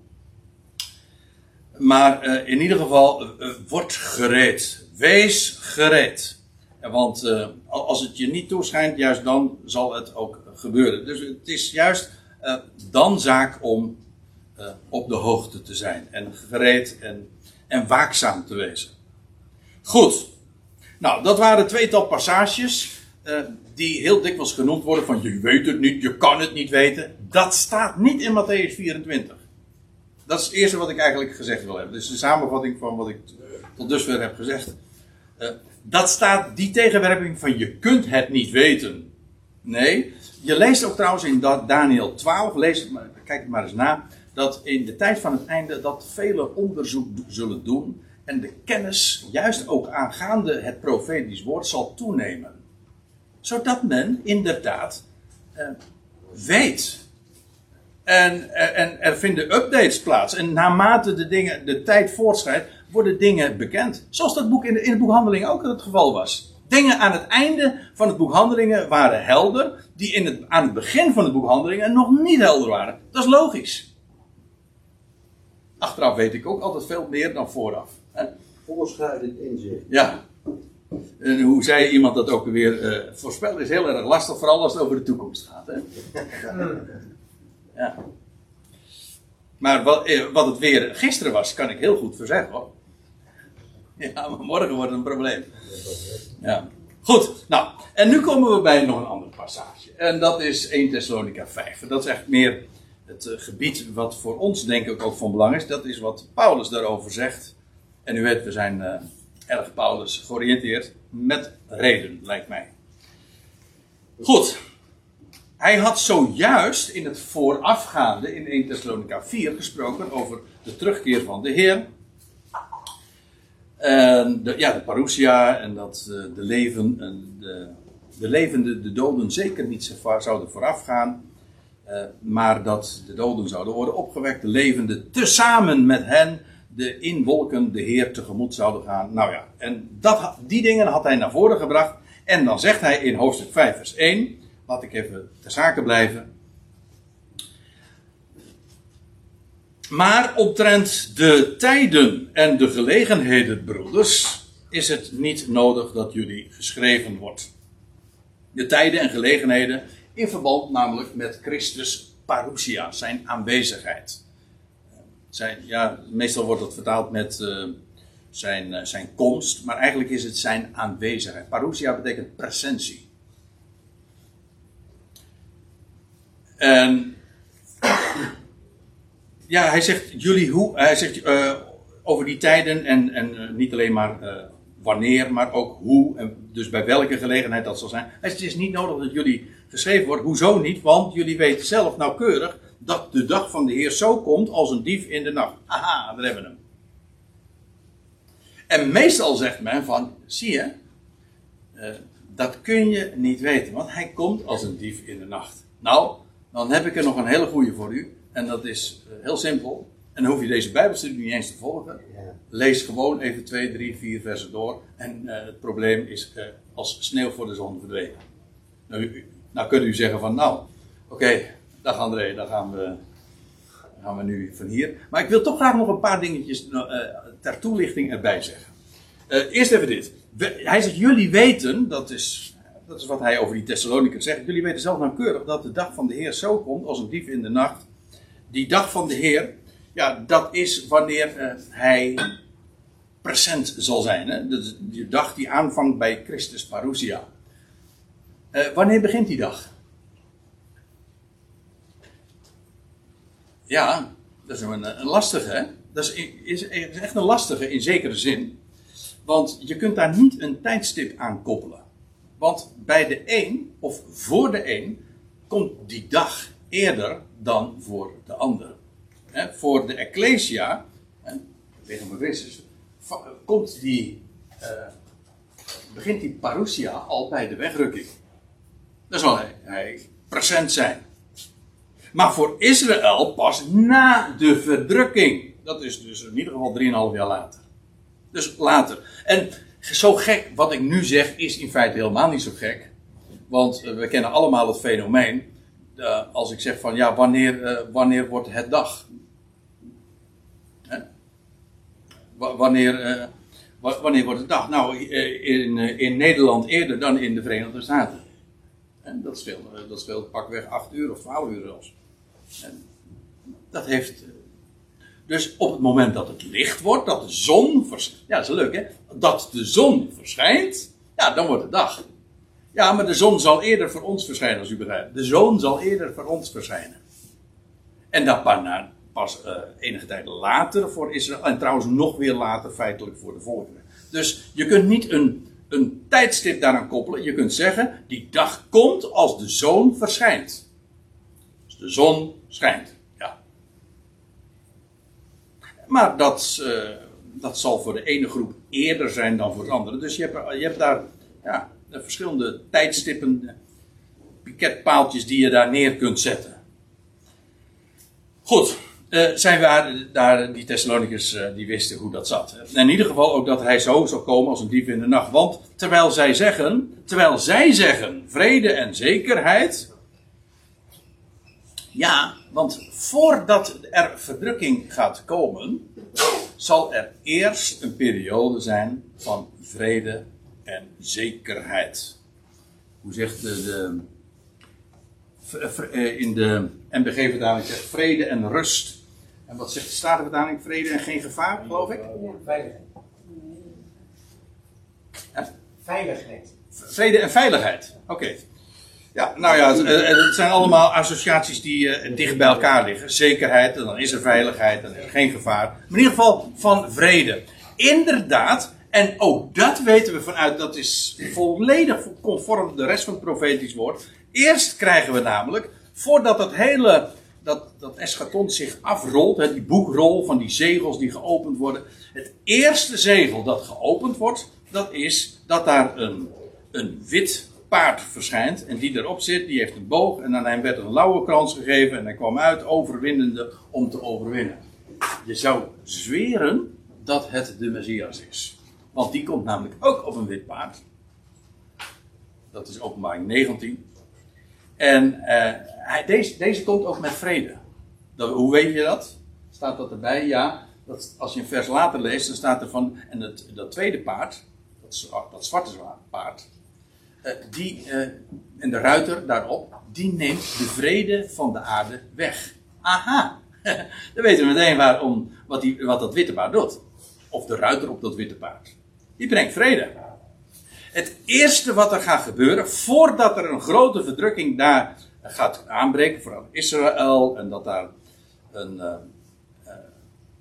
Maar in ieder geval, word gereed. Wees gereed. Want als het je niet toeschijnt, juist dan zal het ook gebeuren. Dus het is juist dan zaak om op de hoogte te zijn. En gereed en, en waakzaam te wezen. Goed. Nou, dat waren tweetal passages die heel dikwijls genoemd worden van je weet het niet, je kan het niet weten. Dat staat niet in Matthäus 24. Dat is het eerste wat ik eigenlijk gezegd wil hebben. Dus de samenvatting van wat ik tot dusver heb gezegd. Uh, dat staat die tegenwerping van je kunt het niet weten. Nee, je leest ook trouwens in Daniel 12, lees het maar, kijk het maar eens na, dat in de tijd van het einde dat velen onderzoek zullen doen en de kennis, juist ook aangaande het profetisch woord, zal toenemen zodat men inderdaad uh, weet. En, en er vinden updates plaats. En naarmate de, dingen, de tijd voortschrijdt, worden dingen bekend. Zoals dat boek in, de, in het boek Handelingen ook het geval was. Dingen aan het einde van het boek Handelingen waren helder, die in het, aan het begin van het boek Handelingen nog niet helder waren. Dat is logisch. Achteraf weet ik ook altijd veel meer dan vooraf. Voorschrijdend inzicht. Ja, en hoe zei iemand dat ook weer? Uh, voorspellen is heel erg lastig, vooral als het over de toekomst gaat. Hè? (laughs) ja. Maar wat, eh, wat het weer gisteren was, kan ik heel goed verzeggen hoor. (laughs) Ja, maar morgen wordt het een probleem. Ja. Goed, nou, en nu komen we bij nog een andere passage. En dat is 1 Thessalonica 5. Dat is echt meer het uh, gebied wat voor ons denk ik ook van belang is. Dat is wat Paulus daarover zegt. En u weet, we zijn uh, erg Paulus georiënteerd. Met reden, lijkt mij. Goed. hij had zojuist in het voorafgaande, in 1 Thessalonica 4, gesproken over de terugkeer van de Heer. En de, ja, de parousia en dat eh, de, leven, en de, de levenden de doden zeker niet zouden voorafgaan. Uh, maar dat de doden zouden worden opgewekt, de levenden tezamen met hen de in wolken de Heer tegemoet zouden gaan. Nou ja, en dat, die dingen had hij naar voren gebracht. En dan zegt hij in hoofdstuk 5, vers 1, laat ik even ter zake blijven. Maar omtrent de tijden en de gelegenheden, broeders, is het niet nodig dat jullie geschreven wordt. De tijden en gelegenheden in verband namelijk met Christus parousia, zijn aanwezigheid. Zijn, ja, meestal wordt dat vertaald met uh, zijn, uh, zijn komst, maar eigenlijk is het zijn aanwezigheid. Parousia betekent presentie. En ja, hij zegt jullie hoe, hij zegt uh, over die tijden en, en niet alleen maar wanneer, maar ook hoe en dus bij welke gelegenheid dat zal zijn. Het is niet nodig dat jullie geschreven wordt. Hoezo niet? Want jullie weten zelf nauwkeurig dat de dag van de Heer zo komt als een dief in de nacht. Aha, daar hebben we hem. En meestal zegt men van, zie je, uh, dat kun je niet weten, want hij komt als een dief in de nacht. Nou, dan heb ik er nog een hele goede voor u. En dat is uh, heel simpel. En dan hoef je deze Bijbelstudie niet eens te volgen. Lees gewoon even 2, 3, 4 versen door. En uh, het probleem is als sneeuw voor de zon verdwenen. Nou, nou kunt u zeggen van, nou, oké, okay, dag André, dan gaan we, gaan we nu van hier. Maar ik wil toch graag nog een paar dingetjes uh, ter toelichting erbij zeggen. Uh, eerst even dit. Hij zegt, jullie weten, dat is, dat is wat hij over die Thessalonicers zegt, jullie weten zelf nauwkeurig dat de dag van de Heer zo komt als een dief in de nacht. Die dag van de Heer, ja, dat is wanneer uh, hij present zal zijn. Hè? De, de dag die aanvangt bij Christus Parousia. Wanneer begint die dag? Ja, dat is een, een lastige. Hè? Dat is, is, echt een lastige in zekere zin. Want je kunt daar niet een tijdstip aan koppelen. Want bij de een, of voor de een, komt die dag eerder dan voor de ander. Hè? Voor de Ecclesia, tegen Christus, komt die, uh, begint die parousia al bij de wegrukking. Dan zal hij, hij present zijn. Maar voor Israël pas na de verdrukking. Dat is dus in ieder geval 3,5 jaar later. Dus later. En zo gek, wat ik nu zeg, is in feite helemaal niet zo gek. Want uh, we kennen allemaal het fenomeen. Uh, als ik zeg van ja, wanneer, uh, wanneer wordt het dag? Wanneer, wanneer wordt het dag? Nou, in, in Nederland eerder dan in de Verenigde Staten. En dat speelt, dat speelt pakweg 8 uur of 12 uur zelfs. En dat heeft. Dus op het moment dat het licht wordt, dat de zon. Ja, dat is leuk hè. Dat de zon verschijnt, ja, dan wordt het dag. Ja, maar de zon zal eerder voor ons verschijnen, als u begrijpt. De zon zal eerder voor ons verschijnen. En dat pas uh, enige tijd later voor Israël. En trouwens nog weer later feitelijk voor de volkeren. Dus je kunt niet een, een tijdstip daaraan koppelen. Je kunt zeggen, die dag komt als de zon verschijnt. De zon schijnt. Ja. Maar dat, uh, dat zal voor de ene groep eerder zijn dan voor de andere. Dus je hebt, je hebt daar ja, verschillende tijdstippen, piketpaaltjes die je daar neer kunt zetten. Goed, uh, zijn we daar, die Thessalonicus die wisten hoe dat zat. In ieder geval ook dat hij zo zou komen als een dief in de nacht. Want terwijl zij zeggen, terwijl zij zeggen vrede en zekerheid. Ja, want voordat er verdrukking gaat komen, zal er eerst een periode zijn van vrede en zekerheid. Hoe zegt de, de in de MBG-vertaling zegt vrede en rust. En wat zegt de Statenvertaling? Vrede en geen gevaar, geloof ik? Veiligheid. Ja? Veiligheid. Vrede en veiligheid, oké. Okay. Ja, nou ja, het, zijn allemaal associaties die uh, dicht bij elkaar liggen. Zekerheid, en dan is er veiligheid, dan is er geen gevaar. Maar in ieder geval van vrede. Inderdaad, en ook dat weten we vanuit, dat is volledig conform de rest van het profetisch woord. Eerst krijgen we namelijk, voordat dat hele, dat, dat eschaton zich afrolt, hè, die boekrol van die zegels die geopend worden. Het eerste zegel dat geopend wordt, dat is dat daar een, een wit paard verschijnt. En die erop zit, die heeft een boog. En aan hem werd een lauwe krans gegeven. En hij kwam uit overwinnende om te overwinnen. Je zou zweren dat het de Messias is. Want die komt namelijk ook op een wit paard. Dat is openbaring 19. En eh, hij, deze, deze komt ook met vrede. Dat, hoe weet je dat? Staat dat erbij? Ja. Dat, als je een vers later leest, dan staat er van. En het, dat tweede paard, dat, dat zwarte paard. Uh, die, uh, en de ruiter daarop, die neemt de vrede van de aarde weg. Aha! (laughs) dan weten we meteen waarom, wat, die, wat dat witte paard doet. Of de ruiter op dat witte paard. Die brengt vrede. Het eerste wat er gaat gebeuren, voordat er een grote verdrukking daar gaat aanbreken, vooral Israël, en dat daar een, uh,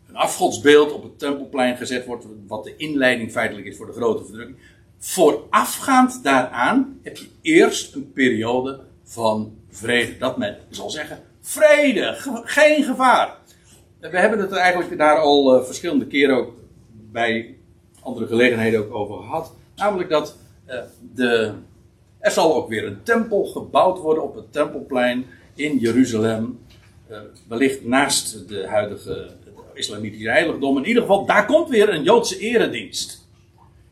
een afgodsbeeld op het tempelplein gezet wordt, wat de inleiding feitelijk is voor de grote verdrukking. Voorafgaand daaraan heb je eerst een periode van vrede. Dat men zal zeggen, vrede, geen gevaar. We hebben het er eigenlijk daar al uh, verschillende keren ook bij andere gelegenheden ook over gehad. Namelijk dat uh, de, er zal ook weer een tempel gebouwd worden op het tempelplein in Jeruzalem. Uh, wellicht naast de huidige islamitische heiligdom. In ieder geval, daar komt weer een Joodse eredienst.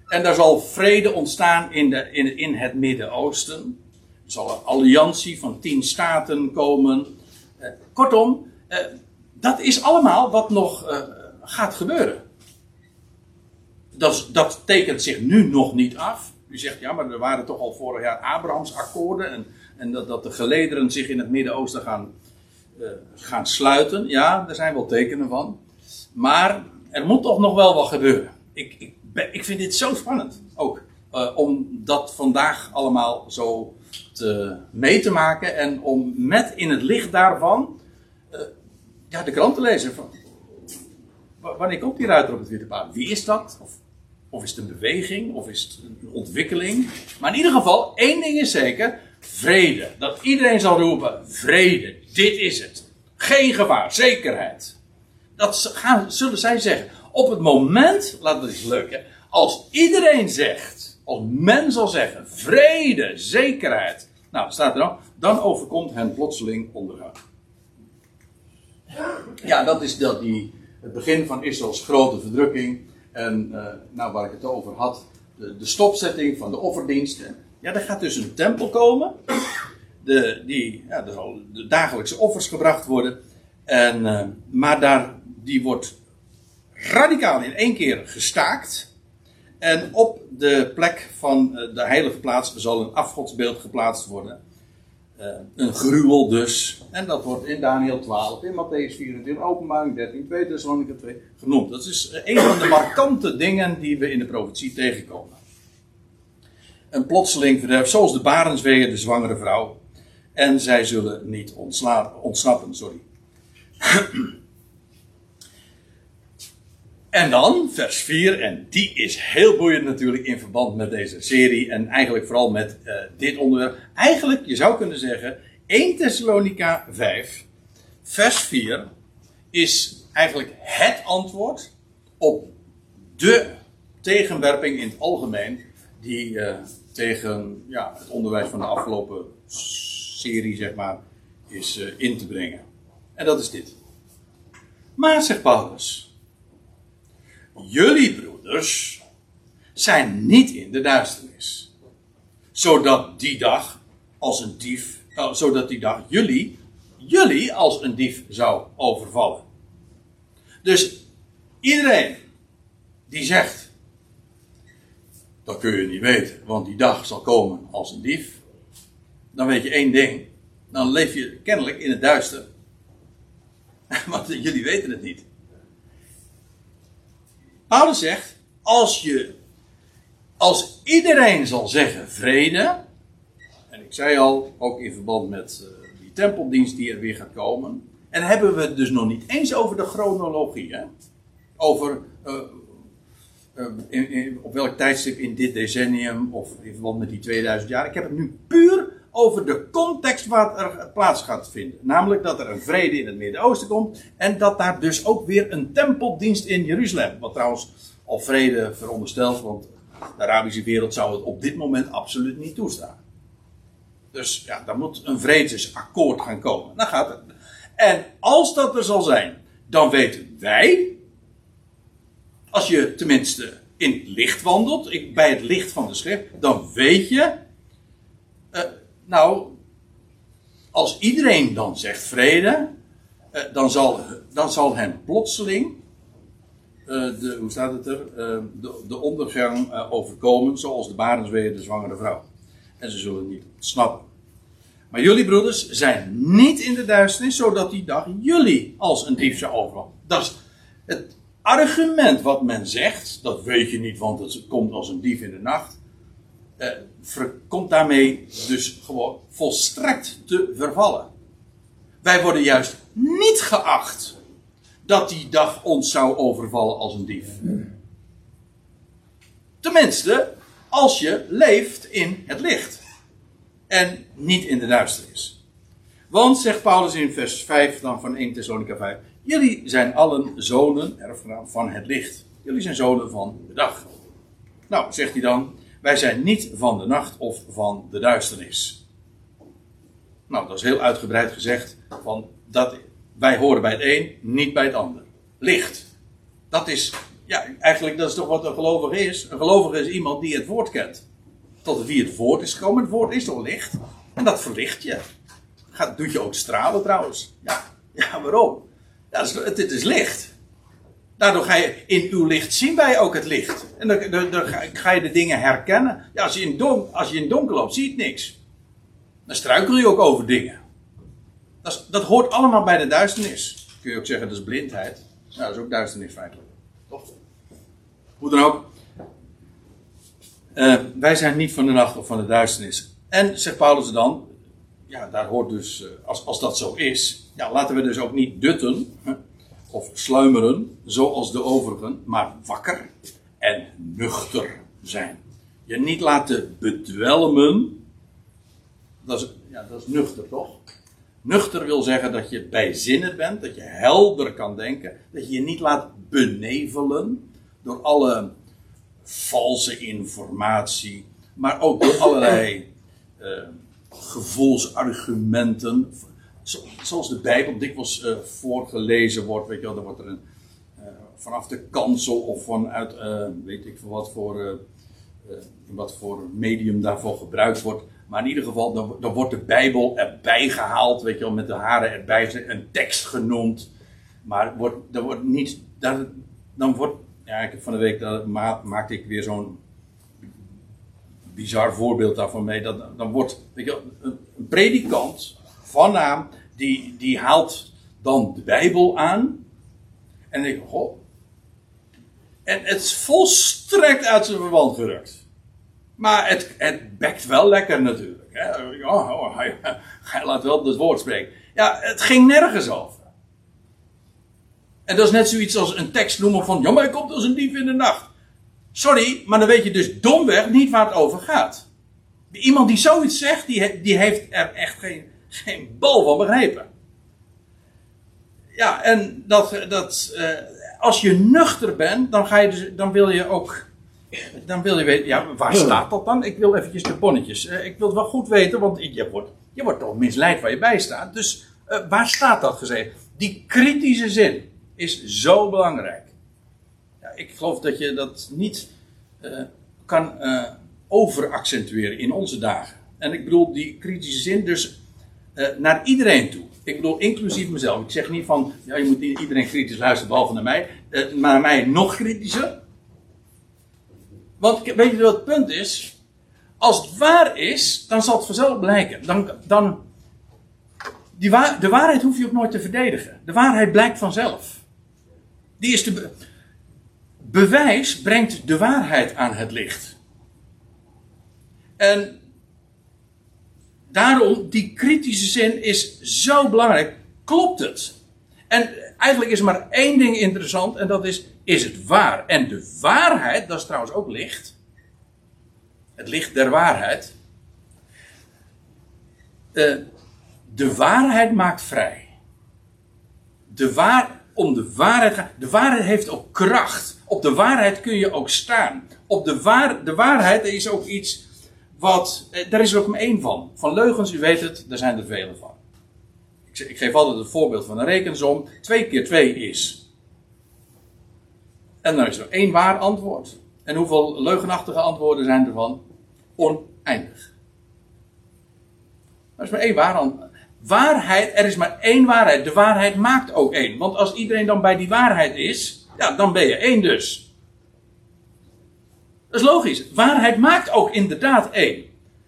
En daar zal vrede ontstaan in, de, in, in het Midden-Oosten. Er zal een alliantie van tien staten komen. Uh, kortom, uh, dat is allemaal wat nog uh, gaat gebeuren. Dat, dat, tekent zich nu nog niet af. U zegt ja, maar er waren toch al vorig jaar Abrahams akkoorden. En, en dat, dat de gelederen zich in het Midden-Oosten gaan, gaan sluiten. Ja, daar zijn wel tekenen van. Maar er moet toch nog wel wat gebeuren. Ik, ik vind dit zo spannend ook. Uh, om dat vandaag allemaal zo te, mee te maken. En om met in het licht daarvan uh, ja, de krant te lezen. Van, wanneer komt die ruiter op het witte paard? Wie is dat? Of, of is het een beweging? Of is het een ontwikkeling? Maar in ieder geval, één ding is zeker. Vrede. Dat iedereen zal roepen. Vrede. Dit is het. Geen gevaar. Zekerheid. Dat zullen zij zeggen. Op het moment, laat het eens hè, als iedereen zegt, als men zal zeggen, vrede, zekerheid. Nou, staat er dan, dan overkomt hen plotseling ondergang. Ja, dat is dat die, het begin van Israëls grote verdrukking. En uh, nou, waar ik het over had, de, de stopzetting van de offerdiensten. Ja, er gaat dus een tempel komen. De, die, ja, de dagelijkse offers gebracht worden. En, uh, maar daar die wordt radicaal in één keer gestaakt. En op de plek van eh, de heilige plaats zal een afgodsbeeld geplaatst worden. Uh, een gruwel dus. En dat wordt in Daniel 12, in Matthäus 24, in Openbaring 13, 2 Thessalonica 2 genoemd. Dat is eh, een van de markante dingen die we in de profetie tegenkomen. Een plotseling verderf, zoals de barensweeën de zwangere vrouw. En zij zullen niet ontsnappen, sorry. En dan vers 4, en die is heel boeiend natuurlijk in verband met deze serie en eigenlijk vooral met uh, dit onderwerp. Eigenlijk, je zou kunnen zeggen, 1 Thessalonica 5, vers 4 is eigenlijk het antwoord op de tegenwerping in het algemeen die uh, tegen ja, het onderwijs van de afgelopen serie, zeg maar, is uh, in te brengen. En dat is dit. Maar, zegt Paulus, jullie broeders zijn niet in de duisternis. Zodat die dag als een dief, uh, zodat die dag jullie, jullie als een dief zou overvallen. Dus iedereen die zegt, dat kun je niet weten, want die dag zal komen als een dief. Dan weet je één ding, dan leef je kennelijk in het duister. (laughs) Want jullie weten het niet. Paulus zegt, als je, als iedereen zal zeggen vrede, en ik zei al, ook in verband met uh, die tempeldienst die er weer gaat komen, en hebben we het dus nog niet eens over de chronologie, hè? over uh, in, in, op welk tijdstip in dit decennium of in verband met die 2000 jaar. Ik heb het nu puur over de context wat er plaats gaat vinden. Namelijk dat er een vrede in het Midden-Oosten komt. En dat daar dus ook weer een tempeldienst in Jeruzalem. Wat trouwens al vrede veronderstelt, want de Arabische wereld zou het op dit moment absoluut niet toestaan. Dus ja, daar moet een vredesakkoord gaan komen. Dan gaat het. En als dat er zal zijn, dan weten wij, als je tenminste in het licht wandelt, ik, bij het licht van de schrift, dan weet je, nou, als iedereen dan zegt vrede, uh, dan, zal, dan zal hen plotseling, uh, de, hoe staat het er, de, de, ondergang overkomen, zoals de barensweeën de zwangere vrouw. En ze zullen niet snappen. Maar jullie broeders zijn niet in de duisternis, zodat die dag jullie als een dief zou overvallen. Dat is het argument wat men zegt, dat weet je niet, want het komt als een dief in de nacht. Eh, komt daarmee dus gewoon volstrekt te vervallen. Wij worden juist niet geacht dat die dag ons zou overvallen als een dief. Tenminste, als je leeft in het licht en niet in de duisternis. Want, zegt Paulus in vers 5 dan van 1 Thessalonica 5, jullie zijn allen zonen, erfgenaam van het licht. Jullie zijn zonen van de dag. Nou, zegt hij dan, wij zijn niet van de nacht of van de duisternis. Nou, dat is heel uitgebreid gezegd, van dat wij horen bij het een, niet bij het ander. Licht. Dat is, ja, eigenlijk dat is toch wat een gelovige is. Een gelovige is iemand die het woord kent tot wie het woord is gekomen. Het woord is toch licht. En dat verlicht je. Gaat, doet je ook stralen trouwens. Ja, ja waarom? Ja, het, het is licht. Daardoor ga je in uw licht zien wij ook het licht. En dan, dan, ga je de dingen herkennen. Ja, als je, in don, als je in donker loopt, zie je niks. Dan struikel je ook over dingen. Dat, dat hoort allemaal bij de duisternis. Kun je ook zeggen, dat is blindheid. Ja, dat is ook duisternis feitelijk. Toch? Hoe dan ook. Uh, wij zijn niet van de nacht of van de duisternis. En, zegt Paulus dan, ja, daar hoort dus, uh, als, als dat zo is, ja, laten we dus ook niet dutten of sluimeren, zoals de overigen, maar wakker en nuchter zijn. Je niet laten bedwelmen, dat is, ja, dat is nuchter toch? Nuchter wil zeggen dat je bijzinnig bent, dat je helder kan denken, dat je je niet laat benevelen door alle valse informatie, maar ook door allerlei uh, (clears throat) gevoelsargumenten. Zoals de Bijbel dikwijls uh, voorgelezen wordt, weet je wel, dan wordt er een, vanaf de kansel of vanuit, weet ik veel wat voor, wat voor medium daarvoor gebruikt wordt. Maar in ieder geval, dan, dan wordt de Bijbel erbij gehaald, weet je wel, met de haren erbij, een tekst genoemd. Maar wordt, er wordt niet, dan wordt ja, ik van de week dat maakte ik weer zo'n bizar voorbeeld daarvan mee. Dat, dan wordt weet je, een, een predikant van naam, die, die haalt dan de Bijbel aan. En ik goh. En het is volstrekt uit zijn verband gerukt. Maar het, het bekt wel lekker natuurlijk. Hè? Oh, oh, hij, hij laat wel het woord spreken. Ja, het ging nergens over. En dat is net zoiets als een tekst noemen van, ja maar hij komt als een dief in de nacht. Sorry, maar dan weet je dus domweg niet waar het over gaat. Iemand die zoiets zegt, die, die heeft er echt geen, geen bal van begrepen. Ja, en dat, dat, uh, als je nuchter bent, dan, ga je dus, dan wil je ook. Dan wil je weten, ja, waar staat dat dan? Ik wil eventjes de bonnetjes. Uh, ik wil het wel goed weten, want je wordt, je wordt toch misleid waar je bij staat. Dus uh, waar staat dat gezegd? Die kritische zin is zo belangrijk. Ja, ik geloof dat je dat niet uh, kan overaccentueren in onze dagen. En ik bedoel die kritische zin dus naar iedereen toe. Ik bedoel inclusief mezelf. Ik zeg niet van, ja, je moet iedereen kritisch luisteren behalve naar mij. Maar naar mij nog kritischer. Want weet je wat het punt is? Als het waar is, dan zal het vanzelf blijken. Dan, dan, die waar, de waarheid hoef je ook nooit te verdedigen. De waarheid blijkt vanzelf. Die is de bewijs brengt de waarheid aan het licht. En daarom, die kritische zin is zo belangrijk. Klopt het? En eigenlijk is er maar één ding interessant en dat is, is het waar? En de waarheid, dat is trouwens ook licht. Het licht der waarheid. eh, de waarheid maakt vrij. De waar, om de waarheid. De waarheid heeft ook kracht. Op de waarheid kun je ook staan. Op de, waar, de waarheid is ook iets wat. eh, Daar is er ook maar één van. Van leugens, u weet het, daar zijn er vele van. Ik, geef altijd het voorbeeld van een rekensom. 2 keer 2 is. En dan is er één waar antwoord. En hoeveel leugenachtige antwoorden zijn er van? Oneindig. Er is maar één waar antwoord. Waarheid, er is maar één waarheid. De waarheid maakt ook één. Want als iedereen dan bij die waarheid is, ja, dan ben je één dus. Dat is logisch. Waarheid maakt ook inderdaad één.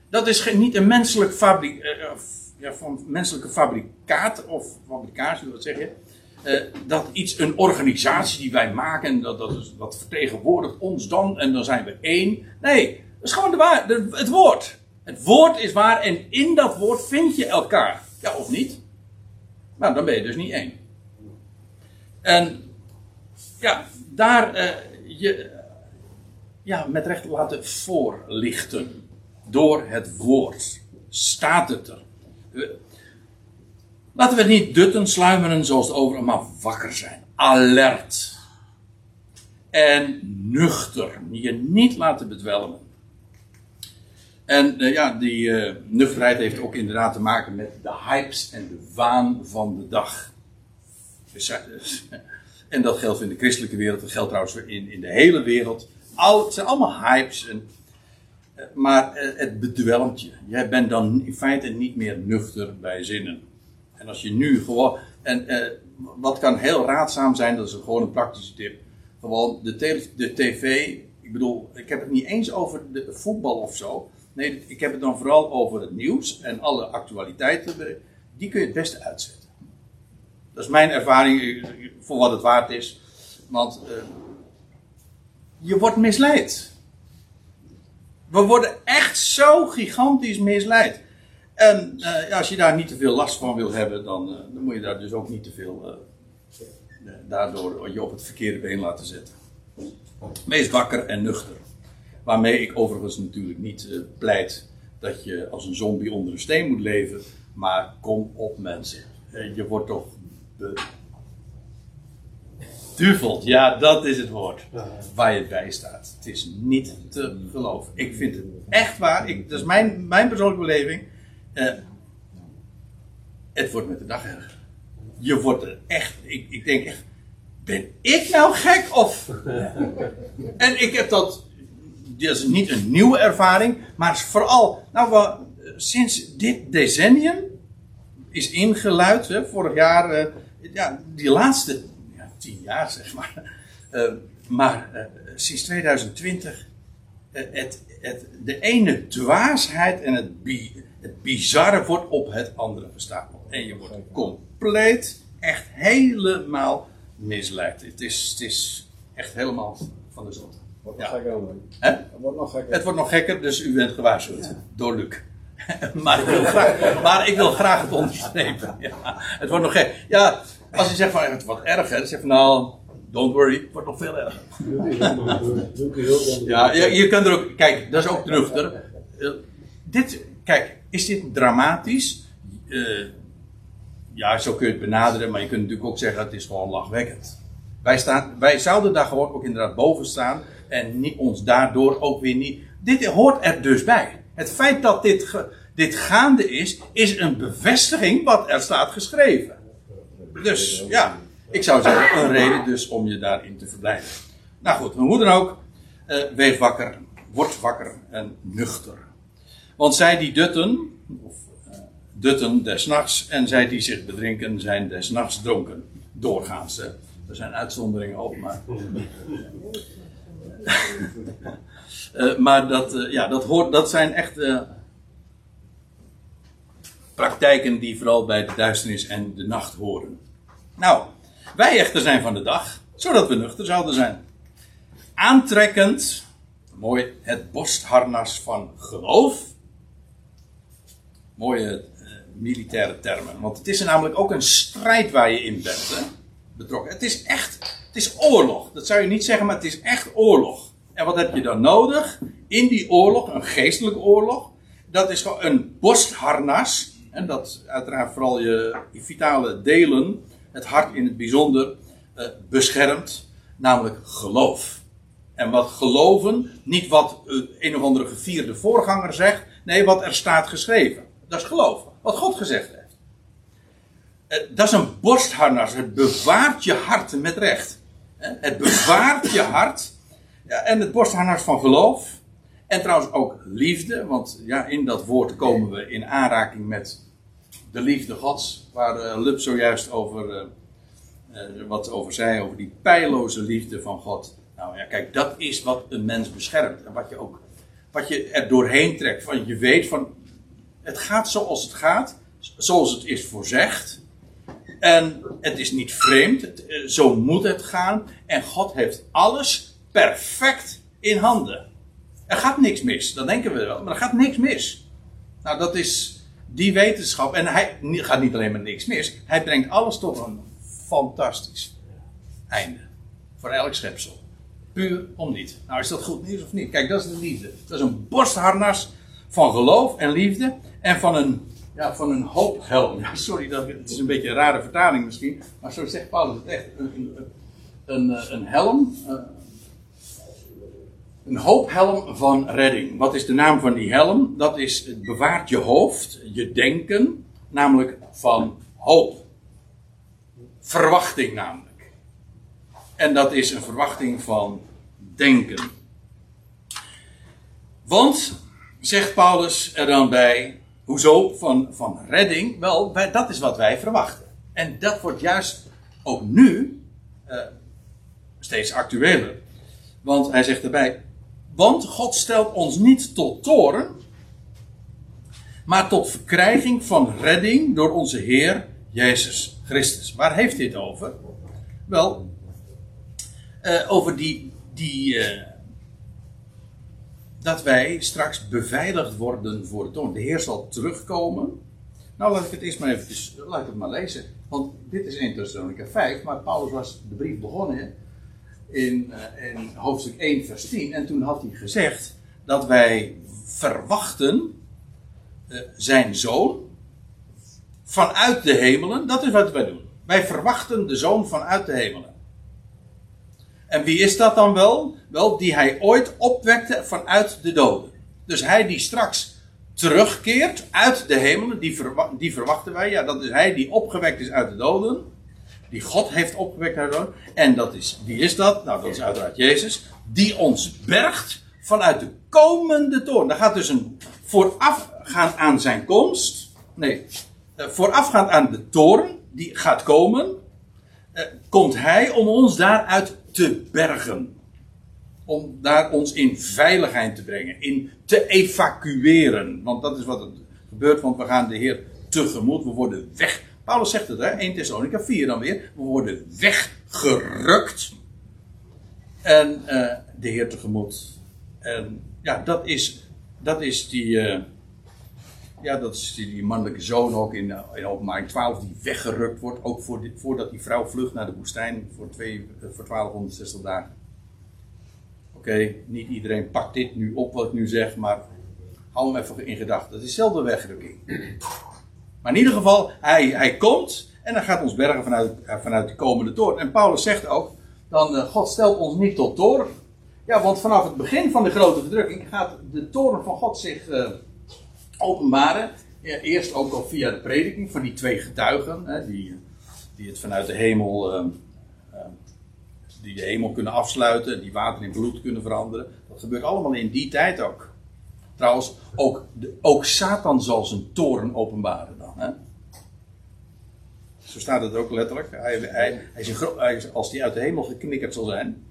Dat is niet een menselijk fabri eh, of, ja, van menselijke fabrikaat of fabrikatie, wat zeg je? Eh, dat iets, een organisatie die wij maken, dat, dat, is, dat vertegenwoordigt ons dan en dan zijn we één. Nee, dat is gewoon de waar, het woord. Het woord is waar en in dat woord vind je elkaar. Ja, of niet? Nou, dan ben je dus niet één. En ja, daar eh, je ja, met recht laten voorlichten. Door het woord. Staat het er. Laten we niet dutten, sluimeren zoals het overal, maar wakker zijn. Alert. En nuchter. Je niet laten bedwelmen. En eh, ja, die eh, nuchterheid heeft ook inderdaad te maken met de hypes en de waan van de dag. Dus, eh, (laughs) En dat geldt in de christelijke wereld, dat geldt trouwens in, in de hele wereld. Al, het zijn allemaal hypes. En, maar eh, het bedwelmt je. Jij bent dan in feite niet meer nuchter bij zinnen. En als je nu gewoon. En eh, wat kan heel raadzaam zijn, dat is gewoon een praktische tip. Gewoon de, de tv. Ik bedoel, ik heb het niet eens over de voetbal of zo. Nee, ik heb het dan vooral over het nieuws en alle actualiteiten. Die kun je het beste uitzetten. Dat is mijn ervaring eh, voor wat het waard is. Want je wordt misleid. We worden echt zo gigantisch misleid. En eh, als je daar niet te veel last van wil hebben, dan, eh, dan moet je daar dus ook niet te veel eh, daardoor je op het verkeerde been laten zetten. Wees wakker en nuchter. Waarmee ik overigens natuurlijk niet pleit dat je als een zombie onder een steen moet leven. Maar kom op mensen. Je wordt toch beduveld. Ja, dat is het woord. Waar je bij staat. Het is niet te geloven. Ik vind het echt waar. Ik, dat is mijn, mijn persoonlijke beleving. Eh, het wordt met de dag erger. Je wordt er echt. Ik, ik denk echt. Ben ik nou gek of. (laughs) En ik heb dat. Dat is niet een nieuwe ervaring, maar vooral. Nou, we, sinds dit decennium is ingeluid, hè, vorig jaar, eh, ja, die laatste tien jaar (laughs) zeg maar. Eh, maar eh, sinds 2020, eh, het, het, de ene dwaasheid en het, bi, het bizarre wordt op het andere gestapeld. En je wordt compleet, echt helemaal misleid. Het is, het is echt helemaal van de. Wordt Ja. gekker. Hè? Het wordt nog gekker. Het wordt nog gekker, dus u bent gewaarschuwd. Door Luc. (laughs) maar, ik wil graag, maar ik wil graag het onderstrepen. Ja, het wordt nog gek. Ja, als je zegt van het wordt erger, dan zeg je van nou, don't worry, het wordt nog veel erger. Ja, je, je kunt er ook, kijk, dat is ook nuchter. Eh, dit, kijk, is dit dramatisch? Eh, ja, zo kun je het benaderen, maar je kunt natuurlijk ook zeggen het is gewoon lachwekkend. Wij, staan, wij zouden daar gewoon ook inderdaad boven staan en niet, ons daardoor ook weer niet. Dit hoort er dus bij. Het feit dat dit, dit gaande is, is een bevestiging wat er staat geschreven. Dus ja, ik zou zeggen, een reden dus om je daarin te verblijden. Nou goed, hoe dan ook, eh, wees wakker, word wakker en nuchter. Want zij die dutten, of eh, dutten des nachts, en zij die zich bedrinken, zijn des nachts dronken. Doorgaans. Er zijn uitzonderingen op, maar. (laughs) Eh, maar dat, ja, dat, hoort, dat zijn echt praktijken die vooral bij de duisternis en de nacht horen. Nou, wij echter zijn van de dag, zodat we nuchter zouden zijn. Aantrekkend, mooi, het borstharnas van geloof. Mooie eh, militaire termen, want het is namelijk ook een strijd waar je in bent hè, betrokken. Het is echt, het is oorlog. Dat zou je niet zeggen, maar het is echt oorlog. En wat heb je dan nodig? In die oorlog, een geestelijke oorlog, dat is gewoon een borstharnas. En dat uiteraard vooral je, je vitale delen, het hart in het bijzonder, eh, beschermt. Namelijk geloof. En wat geloven, niet wat eh, een of andere gevierde voorganger zegt. Nee, wat er staat geschreven. Dat is geloven. Wat God gezegd heeft. Eh, dat is een borstharnas. Het bewaart je hart met recht. Het bewaart je hart. En het borstharnas van geloof. En trouwens ook liefde. Want ja, in dat woord komen we in aanraking met de liefde gods. Waar eh, Lub zojuist over, eh, eh, wat over zei. Over die pijloze liefde van God. Nou ja, kijk, dat is wat een mens beschermt. En wat je ook, wat je er doorheen trekt. Van je weet van, het gaat zoals het gaat. Zoals het is voorzegd. En het is niet vreemd. Het, zo moet het gaan. En God heeft alles perfect in handen. Er gaat niks mis. Dat denken we wel. Maar er gaat niks mis. Nou, dat is die wetenschap. En hij gaat niet alleen maar niks mis. Hij brengt alles tot een fantastisch einde. Voor elk schepsel. Puur om niet. Nou, is dat goed nieuws of niet? Kijk, dat is de liefde. Dat is een borstharnas van geloof en liefde. En van een, ja, van een hoophelm. Ja, sorry, dat, het is een beetje een rare vertaling misschien. Maar zo zegt Paulus het echt. Een, een, een, een helm. Een hoophelm van redding. Wat is de naam van die helm? Dat is, het bewaart je hoofd, je denken, namelijk van hoop. Verwachting namelijk. En dat is een verwachting van denken. Want, zegt Paulus er dan bij, hoezo van, van redding? Wel, dat is wat wij verwachten. En dat wordt juist ook nu eh, steeds actueler. Want hij zegt erbij, want God stelt ons niet tot toren, maar tot verkrijging van redding door onze Heer Jezus Christus. Waar heeft dit over? Wel, eh, over die, die eh, dat wij straks beveiligd worden voor de toorn. De Heer zal terugkomen. Nou, laat ik het eerst maar even, laat ik het maar lezen. Want dit is 1 Thessalonica 5, maar Paulus was de brief begonnen in, eh, in hoofdstuk 1, vers 10. En toen had hij gezegd dat wij verwachten eh, zijn zoon vanuit de hemelen. Dat is wat wij doen. Wij verwachten de zoon vanuit de hemelen. En wie is dat dan wel? Wel, die hij ooit opwekte vanuit de doden. Dus hij die straks terugkeert uit de hemelen, die, die verwachten wij. Ja, dat is hij die opgewekt is uit de doden. Die God heeft opgewekt uit de. En dat is, wie is dat? Nou, dat is uiteraard Jezus. Die ons bergt vanuit de komende toorn. Daar gaat dus een voorafgaand aan zijn komst. Nee, eh, voorafgaand aan de toorn die gaat komen. eh, komt hij om ons daaruit te bergen. Om daar ons in veiligheid te brengen. In te evacueren. Want dat is wat er gebeurt. Want we gaan de Heer tegemoet. We worden weg. Paulus zegt het, hè? 1 Thessalonica 4 dan weer. We worden weggerukt. En eh, de Heer tegemoet. En ja, dat is, dat is die. eh, ja, dat is die, mannelijke zoon ook in, in openbaring 12 die weggerukt wordt. Ook voor voordat die vrouw vlucht naar de woestijn voor, twee, eh, voor 1260 dagen. Oké, niet iedereen pakt dit nu op wat ik nu zeg, maar hou hem even in gedachten. Dat is dezelfde wegrukking. Maar in ieder geval, hij, hij komt en dan gaat ons bergen vanuit, eh, vanuit de komende toren. En Paulus zegt ook, dan eh, God stelt ons niet tot toren. Ja, want vanaf het begin van de grote verdrukking gaat de toren van God zich eh, openbaren. Ja, eerst ook al via de prediking van die twee getuigen, hè, die, die het vanuit de hemel, die de hemel kunnen afsluiten, die water in bloed kunnen veranderen. Dat gebeurt allemaal in die tijd ook. Trouwens, ook, de, ook Satan zal zijn toren openbaren. Zo staat het ook letterlijk. Hij, hij, hij is als die uit de hemel geknikkerd zal zijn,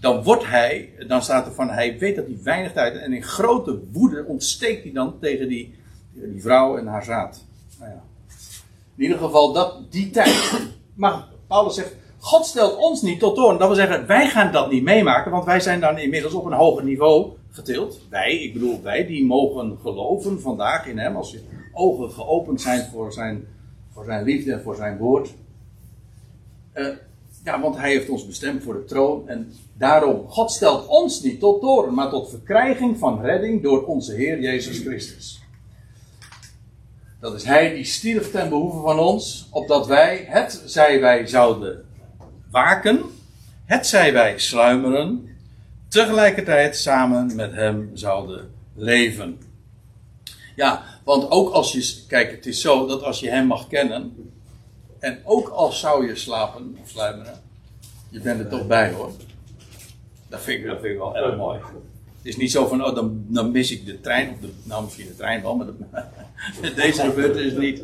dan wordt hij, dan staat er van, hij weet dat hij weinig tijd en in grote woede ontsteekt hij dan tegen die, die vrouw en haar zaad. Nou ja. In ieder geval dat, die tijd. (clears throat) Maar Paulus zegt, God stelt ons niet tot toorn. Dat wil zeggen, wij gaan dat niet meemaken, want wij zijn dan inmiddels op een hoger niveau getild. Wij, ik bedoel wij, die mogen geloven vandaag in hem, als je ogen geopend zijn voor zijn, voor zijn liefde en voor zijn woord. Eh, ja, want hij heeft ons bestemd voor de troon. En daarom, God stelt ons niet tot toren, maar tot verkrijging van redding door onze Heer Jezus Christus. Dat is hij die stierf ten behoeve van ons, opdat wij, het zij wij zouden waken, het zij wij sluimeren, tegelijkertijd samen met hem zouden leven. Ja, want ook als je, kijk, het is zo dat als je hem mag kennen, en ook als zou je slapen of sluimeren, je bent er toch bij hoor. Dat vind ik, dat vind ik wel erg mooi. Het is niet zo van, oh, dan, dan mis ik de trein. Of de, nou, misschien de trein wel, maar de, (laughs) deze gebeurtenis niet.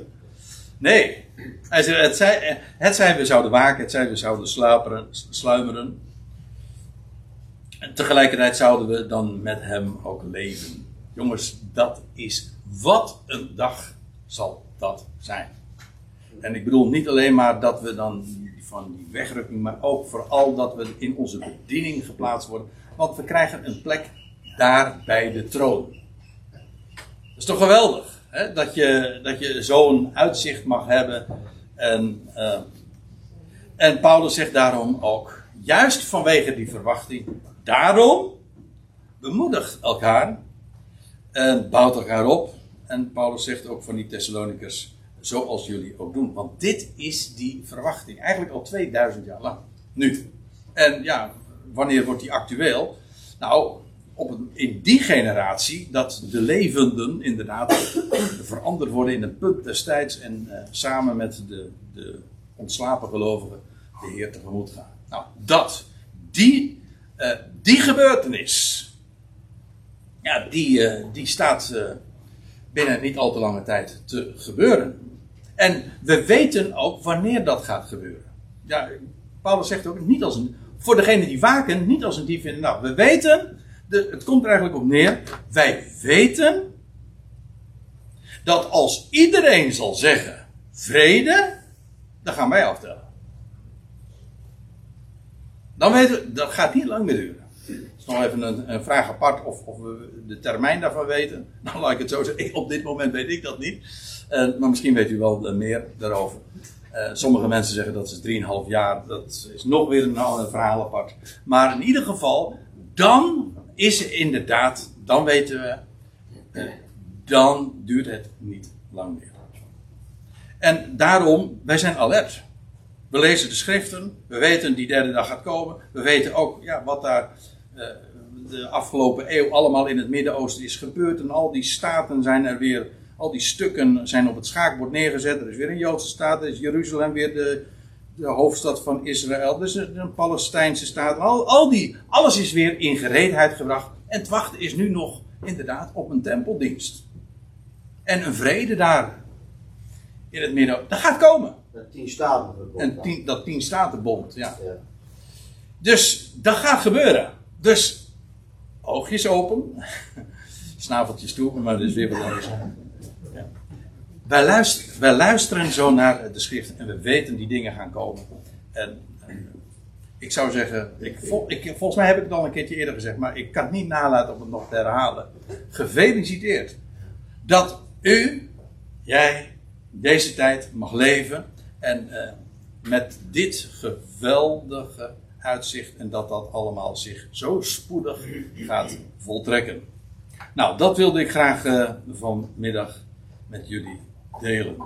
Nee. Hij zei, het, zei, het zijn we zouden waken, het zijn we zouden slaperen, sluimeren. En tegelijkertijd zouden we dan met hem ook leven. Jongens, dat is wat een dag zal dat zijn. En ik bedoel niet alleen maar dat we dan van die wegrukking, maar ook vooral dat we in onze bediening geplaatst worden. Want we krijgen een plek daar bij de troon. Dat is toch geweldig, hè? Dat je, dat je zo'n uitzicht mag hebben. En, uh, en Paulus zegt daarom ook, juist vanwege die verwachting, daarom bemoedig elkaar en bouwt elkaar op. En Paulus zegt ook van die Thessalonikers, zoals jullie ook doen. Want dit is die verwachting, eigenlijk al 2000 jaar lang. Nu. En ja, wanneer wordt die actueel? Nou, op in die generatie dat de levenden inderdaad (coughs) veranderd worden in een punt destijds en uh, samen met de, de ontslapen gelovigen de Heer tegemoet gaan. Nou, dat, die, uh, die gebeurtenis, ja, die, uh, die staat binnen niet al te lange tijd te gebeuren. En we weten ook wanneer dat gaat gebeuren. Ja, Paulus zegt ook niet als een, voor degenen die waken, niet als een dief in de nacht. We weten de, het komt er eigenlijk op neer. Wij weten dat als iedereen zal zeggen vrede, dan gaan wij aftellen. Dan weten we, dat gaat niet lang meer duren. Nog even een, vraag apart of, of, we de termijn daarvan weten. (laughs) Nou, laat ik het zo zeggen. Op dit moment weet ik dat niet. Uh, maar misschien weet u wel uh, meer daarover. Uh, sommige mensen zeggen dat is 3,5 jaar. Dat is nog weer een, een verhaal apart. Maar in ieder geval, dan is inderdaad, dan weten we, dan duurt het niet lang meer. En daarom, wij zijn alert. We lezen de schriften, we weten die derde dag gaat komen. We weten ook ja, wat daar de afgelopen eeuw allemaal in het Midden-Oosten is gebeurd. En al die staten zijn er weer, al die stukken zijn op het schaakbord neergezet. Er is weer een Joodse staat, er is Jeruzalem weer de, de hoofdstad van Israël, dus een, een Palestijnse staat. Al, al die, alles is weer in gereedheid gebracht. En het wachten is nu nog inderdaad op een tempeldienst. En een vrede daar in het midden. Dat gaat komen. Dat tien statenbond. En tien, dat tien statenbond, ja. ja. Dus dat gaat gebeuren. Dus oogjes open, (laughs) snaveltjes toe, maar dat is weer wat anders. Wij luisteren, zo naar de schrift en we weten die dingen gaan komen. En, ik zou zeggen, ik, volgens mij heb ik het al een keertje eerder gezegd, maar ik kan het niet nalaten om het nog te herhalen. Gefeliciteerd dat u, jij, deze tijd mag leven en uh, met dit geweldige uitzicht en dat dat allemaal zich zo spoedig gaat voltrekken. Nou, dat wilde ik graag uh, vanmiddag met jullie delen.